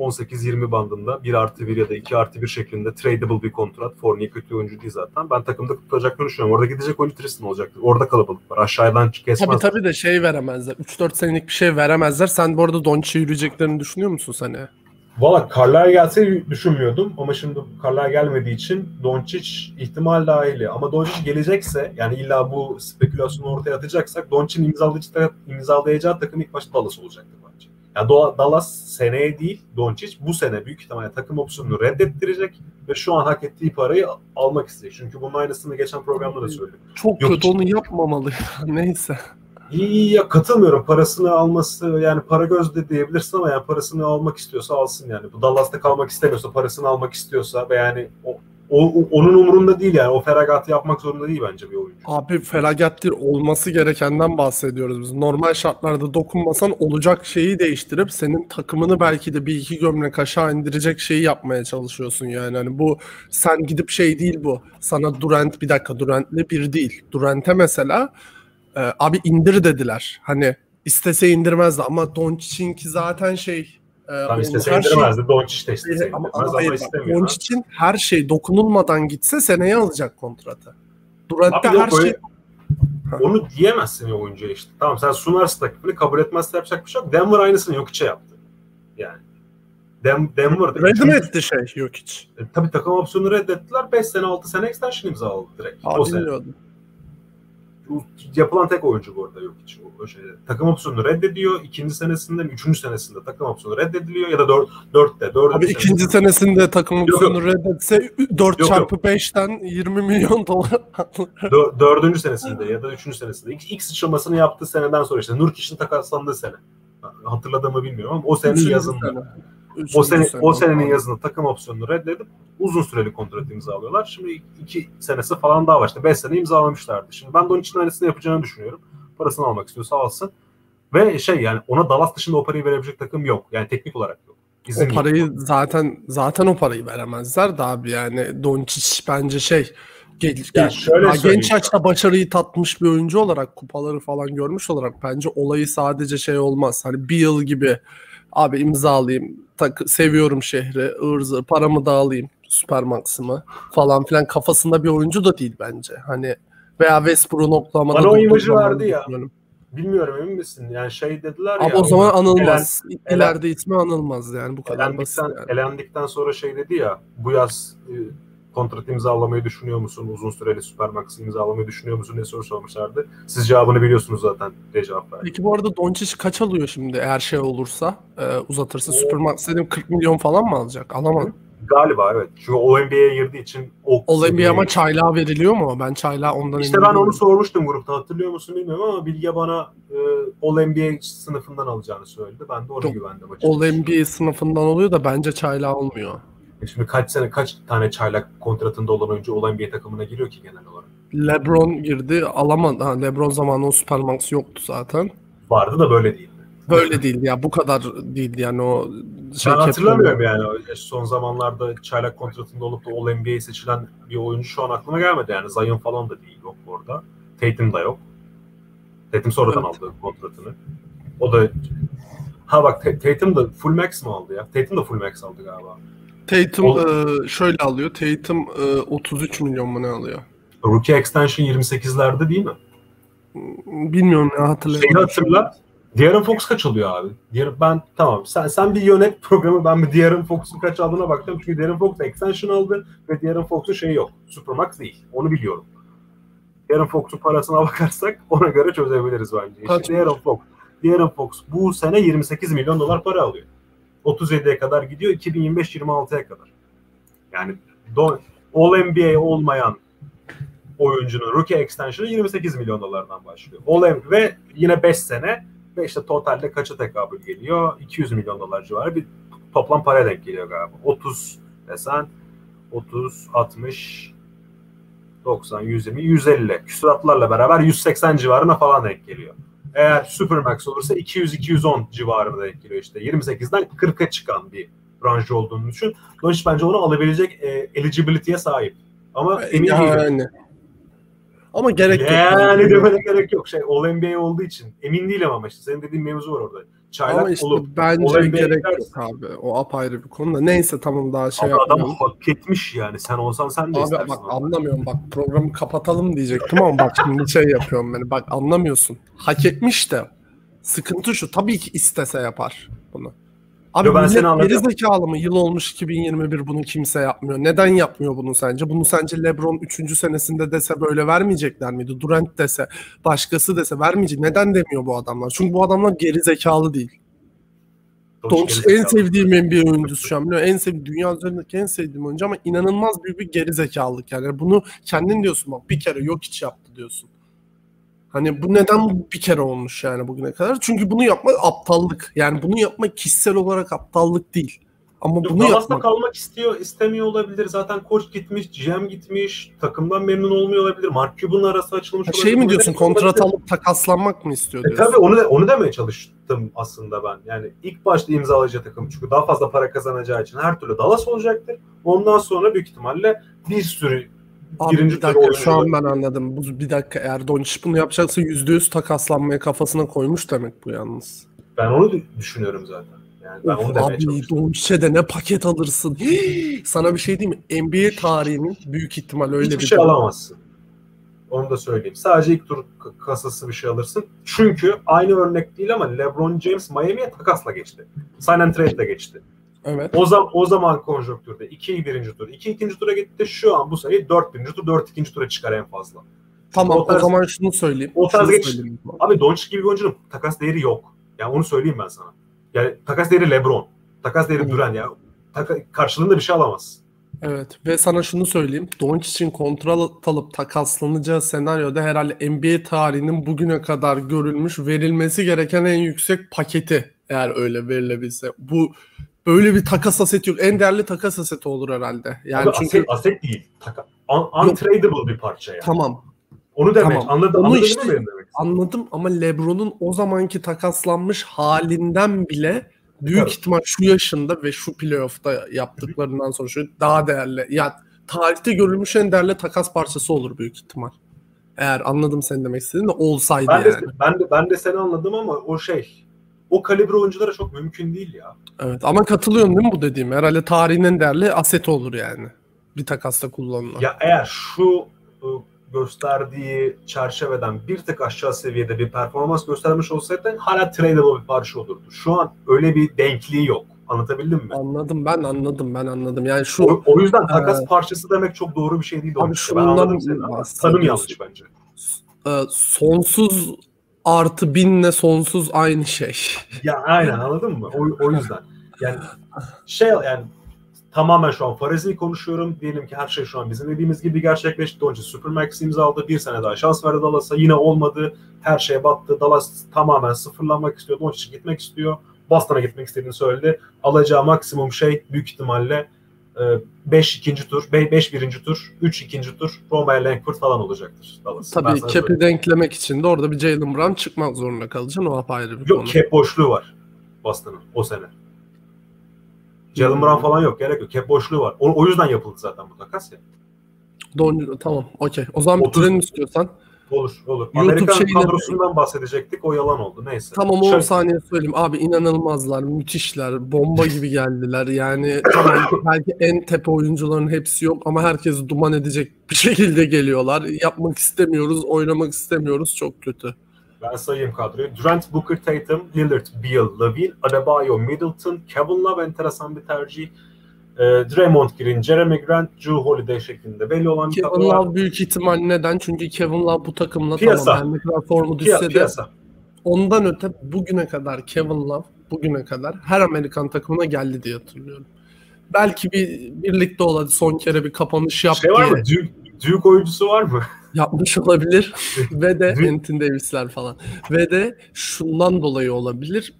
18-20 bandında 1 artı 1 ya da 2 artı 1 şeklinde tradable bir kontrat. Fournier kötü oyuncu değil zaten. Ben takımda tutacaklarını düşünüyorum. Orada gidecek oyuncu Tristan olacaktır. Orada kalabalık var. Aşağıdan kesmez. Tabii tabii de şey veremezler. 3-4 senelik bir şey veremezler. Sen bu arada Doncic'e yürüyeceklerini düşünüyor musun seneye? Valla Carlisle gelse düşünmüyordum ama şimdi Carlisle gelmediği için Doncic ihtimal dahili. Ama Doncic gelecekse yani illa bu spekülasyonu ortaya atacaksak Doncic'in imzalayacağı, imzalayacağı takım ilk başta Dallas olacaktır bence. Do- Dallas seneye değil Doncic bu sene büyük ihtimalle takım opsiyonunu reddettirecek ve şu an hak ettiği parayı almak isteyecek. Çünkü bunun aynısını geçen programda da söyledim. Çok Yok kötü hiç- onu yapmamalı. *laughs* Neyse. İyi ya katılmıyorum. Parasını alması yani para gözde diyebilirsin ama yani parasını almak istiyorsa alsın yani. Bu Dallas'ta kalmak istemiyorsa parasını almak istiyorsa ve yani o, o- onun umurunda değil yani. O feragatı yapmak zorunda değil bence bir oyuncu. Abi değil olması gerekenden bahsediyoruz biz. Normal şartlarda dokunmasan olacak şeyi değiştirip senin takımını belki de bir iki gömlek aşağı indirecek şeyi yapmaya çalışıyorsun yani. Hani bu sen gidip şey değil bu. Sana Durant bir dakika Durant'le bir değil. Durant'e mesela e, abi indir dediler. Hani istese indirmezdi ama Doncic'inki zaten şey Tam onun istese her şey- indirmezdi. Doncic de istese ama, indirmez ama ama, bak, istemiyor. Doncic'in her şey dokunulmadan gitse seneye alacak kontratı. Durant'te her şey öyle- Onu diyemezsin ya oyuncuya işte. Tamam sen sunarsın takımını kabul etmezse yapacak bir şey yok. Denver aynısını yok içe yaptı. Yani. Dem Denver'da. Ready mi Çünkü- etti şey yok hiç. E, tabii takım opsiyonu reddettiler. 5 sene 6 sene extension imzaladı direkt. o Abi sene. bilmiyordum. Bu yapılan tek oyuncu bu arada yok hiç. O, o şeyde. Takım opsiyonu reddediyor. İkinci senesinde mi? Üçüncü senesinde takım opsiyonu reddediliyor. Ya da dört, dörtte. Dördüncü Abi ikinci senesinde takım Yok, opsiyonu reddetse 4 Yok, çarpı 5'ten 20 milyon dolar. Dör- dördüncü senesinde ya da üçüncü senesinde. İlk, ilk sıçramasını yaptığı seneden sonra işte Nurkic'in takaslandığı sene. Hatırladığımı bilmiyorum ama o senenin yazında. sene. O sene, o senenin yazında takım opsiyonunu reddedip uzun süreli kontrat imzalıyorlar. Şimdi iki senesi falan daha var. İşte beş sene imzalamışlardı. Şimdi ben de onun için aynısını yapacağını düşünüyorum. Parasını almak istiyorsa alsın. Ve şey yani ona Dallas dışında o parayı verebilecek takım yok. Yani teknik olarak yok. İzin O yok. parayı zaten zaten o parayı veremezler de abi yani Doncic bence şey gel, Ya gel- şöyle söyleyeyim genç yaşta başarıyı tatmış bir oyuncu olarak kupaları falan görmüş olarak bence olayı sadece şey olmaz. Hani bir yıl gibi abi imzalayayım tak, seviyorum şehri ırzı paramı da alayım Supermax'ımı falan filan kafasında bir oyuncu da değil bence. Hani veya Westbrook'un Oklahoma'da Bana o imajı verdi ya. bilmiyorum emin misin? Yani şey dediler Ama ya. o zaman elen- anılmaz. elen- İleride ismi anılmaz yani bu kadar basit elendikten, yani. elendikten sonra şey dedi ya bu yaz e, kontrat imzalamayı düşünüyor musun? Uzun süreli Supermax imzalamayı düşünüyor musun diye soru sormuşlardı. Siz cevabını biliyorsunuz zaten diye cevap verdi. Peki bu arada Doncic kaç alıyor şimdi eğer şey olursa e, uzatırsa O- Supermax dedim 40 milyon falan mı alacak? Alamaz. Galiba evet. Çünkü o NBA'ye girdiği için o All NBA ama çaylağı veriliyor mu? Ben çaylağı ondan İşte ben onu sormuştum grupta hatırlıyor musun bilmiyorum ama Bilge bana e, All NBA sınıfından alacağını söyledi. Ben de ona Yok, güvendim açıkçası. All NBA sınıfından oluyor da bence çaylağı olmuyor. Şimdi kaç sene kaç tane çaylak kontratında olan oyuncu All NBA takımına giriyor ki genel olarak? LeBron girdi alamadı. Ha, LeBron zamanı o Supermax yoktu zaten. Vardı da böyle değildi. Böyle değildi ya bu kadar değildi yani o şey ben hatırlamıyorum yani son zamanlarda çaylak kontratında olup da All NBA'ye seçilen bir oyuncu şu an aklıma gelmedi yani Zion falan da değil yok orada. Tatum da yok. Tatum sonradan Evet. aldı kontratını. O da ha bak Ta- Tatum da full max mı aldı ya? Tatum da full max aldı galiba. Tatum Ol- e, şöyle alıyor. Tatum e, 33 milyon mu ne alıyor? Rookie extension 28'lerde değil mi? Bilmiyorum ya Şeyi hatırlayamadım. hatırla. De'Aaron Fox kaç alıyor abi? De'Aaron, ben tamam sen sen bir yönet programı ben bir De'Aaron Fox'un kaç aldığına bakacağım. Çünkü De'Aaron Fox extension aldı ve De'Aaron Fox'un şeyi yok. Supermax değil. Onu biliyorum. De'Aaron Fox'un parasına *laughs* bakarsak ona göre çözebiliriz bence. İşte De'Aaron Fox. De'Aaron Fox bu sene 28 milyon dolar para alıyor. 37'ye kadar gidiyor 2025-26'ya kadar. Yani do- All NBA olmayan oyuncunun rookie extension'ı 28 milyon dolardan başlıyor. All ve yine 5 sene ve işte totalde kaça tekabül geliyor? 200 milyon dolar civarı bir toplam para denk geliyor galiba. 30 desen 30, 60, 90, 120, 150 küsuratlarla beraber 180 civarına falan denk geliyor. Eğer Supermax olursa 200-210 civarına denk geliyor işte. 28'den 40'a çıkan bir branş olduğunu düşün. Doncic bence onu alabilecek e, eligibility'ye sahip. Ama emin değilim. Yani. Ama gerek yok. Yani demene gerek yok. Şey All NBA olduğu için. Emin değilim ama işte. Senin dediğin mevzu var orada. Çaylak Ama işte olup bence NBA gerek yok abi. O apayrı bir konu da. Neyse tamam daha şey Abi adam yapmayalım. hak etmiş yani. Sen olsan sen de Abi istersin. bak abi. anlamıyorum bak programı kapatalım diyecektim ama bak şimdi şey yapıyorum beni bak anlamıyorsun. Hak etmiş de sıkıntı şu tabii ki istese yapar bunu. Abi Yo, ben millet geri zekalı mı? Yıl olmuş 2021 bunu kimse yapmıyor. Neden yapmıyor bunu sence? Bunu sence LeBron 3. senesinde dese böyle vermeyecekler miydi? Durant dese, başkası dese vermeyecek. Neden demiyor bu adamlar? Çünkü bu adamlar geri zekalı değil. Doncic en sevdiğim NBA oyuncusu şu an. En sevdiğim, dünya üzerindeki en sevdiğim oyuncu ama inanılmaz büyük bir geri zekalılık yani. Bunu kendin diyorsun bak bir kere yok hiç yaptı diyorsun. Hani bu neden bir kere olmuş yani bugüne kadar? Çünkü bunu yapmak aptallık. Yani bunu yapmak kişisel olarak aptallık değil. Ama Yok, bunu Dallas'ta yapmak kalmak istiyor, istemiyor olabilir. Zaten koç gitmiş, GM gitmiş, takımdan memnun olmuyor olabilir. Mark Cuban'ın arası açılmış Ha, şey mi diyorsun kontrat alıp takaslanmak mı istiyor E diyorsun? tabii onu onu demeye çalıştım aslında ben. Yani ilk başta imzalayacağı takım çünkü daha fazla para kazanacağı için her türlü Dallas olacaktır. Ondan sonra büyük ihtimalle bir sürü Abi birinci bir dakika şu an ben anladım. Bu, bir dakika eğer Doncic bunu yapacaksa %100 takaslanmaya kafasına koymuş demek bu yalnız. ben onu düşünüyorum zaten. Yani ben Of onu demeye abi. Doncic'e de ne paket alırsın. Hii! Sana bir şey diyeyim mi? NBA tarihinin büyük ihtimal öyle Hiçbir bir şey alamazsın. Onu da söyleyeyim. Sadece ilk tur kasası bir şey alırsın. Çünkü aynı örnek değil ama LeBron James Miami'ye takasla geçti. Sign and trade'le geçti. Evet. O zaman o zaman konjonktürde 2 birinci tur, 2 ikinci tura gitti. Şu an bu sayı 4 birinci tur, 4 ikinci tura çıkar en fazla. Tamam o o, tarz- zaman şunu söyleyeyim. o tarz geç- söyleyeyim. Abi Doncic gibi bir oyuncunun takas değeri yok. Yani onu söyleyeyim ben sana. Yani takas değeri LeBron. Takas değeri Hı. Durant ya. Taka- karşılığında bir şey alamaz. Evet ve sana şunu söyleyeyim. Doncic'in kontrat alıp takaslanacağı senaryoda herhalde NBA tarihinin bugüne kadar görülmüş verilmesi gereken en yüksek paketi eğer öyle verilebilse. Bu böyle bir takas aseti yok. En değerli takas aseti olur herhalde. Yani Abi çünkü aset, aset değil. Taka, un- untradable bir parça yani. tamam Onu demek. Tamam. Anladın, Onu anladın işte- mı benim demek? Anladım ama LeBron'un o zamanki takaslanmış halinden bile büyük Tabii. ihtimal şu yaşında ve şu playoff'ta yaptıklarından sonra şu daha değerli. Ya tarihte görülmüş en değerli takas parçası olur büyük ihtimal. Eğer anladım senin demek istediğin de olsaydı Ben de, yani. ben de ben de seni anladım ama o şey o kalibre oyunculara çok mümkün değil ya. Evet ama katılıyorsun değil mi bu dediğim? Herhalde tarihin en değerli aseti olur yani. Bir takasta kullanılan. Ya eğer şu e, gösterdiği çerçeveden bir tık aşağı seviyede bir performans göstermiş olsaydı hala tradable bir parça olurdu. Şu an öyle bir denkliği yok. Anlatabildim mi? Anladım ben anladım ben anladım. Yani şu O, o yüzden takas parçası demek çok doğru bir şey değil. Abi şundan Tanım bahsediyorsun. yanlış bence. e, sonsuz artı binle sonsuz aynı şey. Ya aynen anladın mı? O, o yüzden. Yani şey yani tamamen şu an farazi konuşuyorum. Diyelim ki her şey şu an bizim dediğimiz gibi gerçekleşti. Doncic Supermax imzaladı. Bir sene daha şans verdi Dallas'a. Yine olmadı. Her şey battı. Dallas tamamen sıfırlanmak istiyor. Doncic gitmek istiyor. Boston'a gitmek istediğini söyledi. Alacağı maksimum şey büyük ihtimalle 5 ikinci tur, 5 birinci tur, 3 ikinci tur Romeo Langford falan olacaktır Dallas. Tabii cap'i denklemek için de orada bir Jalen Brown çıkmak zorunda kalacaksın. O apayrı bir konu. Yok cap boşluğu var Boston'ın o sene. Jalen Hmm. Brown falan yok gerek yok. Cap boşluğu var. O, o yüzden yapıldı zaten bu takas ya. Don, tamam okey. O zaman Otuz- bitirelim istiyorsan. Olur olur. YouTube Amerikan şeyleri- kadrosundan bahsedecektik. O yalan oldu. Neyse. Tamam 10 Şöyle- saniye söyleyeyim. Abi inanılmazlar, müthişler, bomba gibi geldiler. Yani tamam *laughs* belki en tepe oyuncuların hepsi yok ama herkesi duman edecek bir şekilde geliyorlar. Yapmak istemiyoruz, oynamak istemiyoruz. Çok kötü. Ben sayayım kadroyu. Durant, Booker, Tatum, Lillard, Beal, Lavin, Adebayo, Middleton, Kevin Love enteresan bir tercih. Ee, Draymond Green, Jeremy Grant, Drew Holiday şeklinde belli olan bir Kevin. Love büyük ihtimal neden? Çünkü Kevin Love bu takımla Piyasa. tamam her ne kadar formu düşse de piyasa. ondan öte bugüne kadar Kevin Love bugüne kadar her Amerikan takımına geldi diye hatırlıyorum. Belki bir birlikte oladı son kere bir kapanış yaptı Şey var mı? Duke, Duke oyuncusu var mı? *laughs* yapmış olabilir *laughs* ve de Anthony Davis'ler falan ve de şundan dolayı olabilir.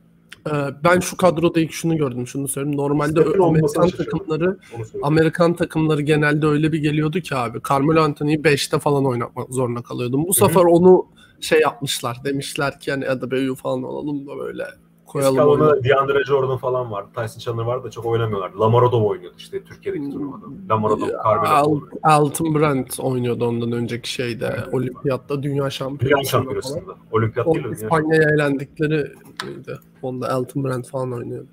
Ee, Ben şu kadroda ilk şunu gördüm, şunu söyleyeyim. Normalde Stephen Amerikan şaşırdım. takımları. Amerikan takımları genelde öyle bir geliyordu ki abi. Carmelo Anthony'yi 5'te falan oynatmak zorunda kalıyordum. Bu sefer onu şey yapmışlar. Demişler ki hani Adebayo falan alalım da böyle koyalım. Ona DeAndre Jordan falan vardı. Tyson Chandler vardı da çok oynamıyorlardı. Lamar Odom oynuyordu işte Türkiye'deki Hmm. turnuvada. Lamar Odom, Al, Carmelo. Alton Brand oynuyordu ondan önceki şeyde. Olimpiyatta dünya Dünya şampiyonasında falan. şampiyonasında. Olimpiyat değil? Dünya İspanya'ya elendikleri? Onda Elton Brand falan oynuyordu.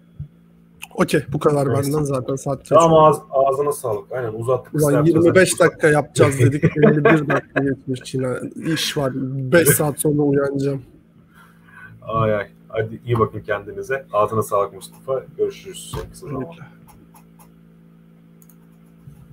Okey bu kadar Neyse. benden zaten saat geç Tamam ağz, ağzına sağlık. Aynen uzattık. Ulan yapacağız. 25 dakika yapacağız dedik. *laughs* 51 dakika geçmiş yine. İş var. 5 saat sonra uyanacağım. Ay ay. Hadi iyi bakın kendinize. Ağzına sağlık Mustafa. Görüşürüz en kısa zamanda.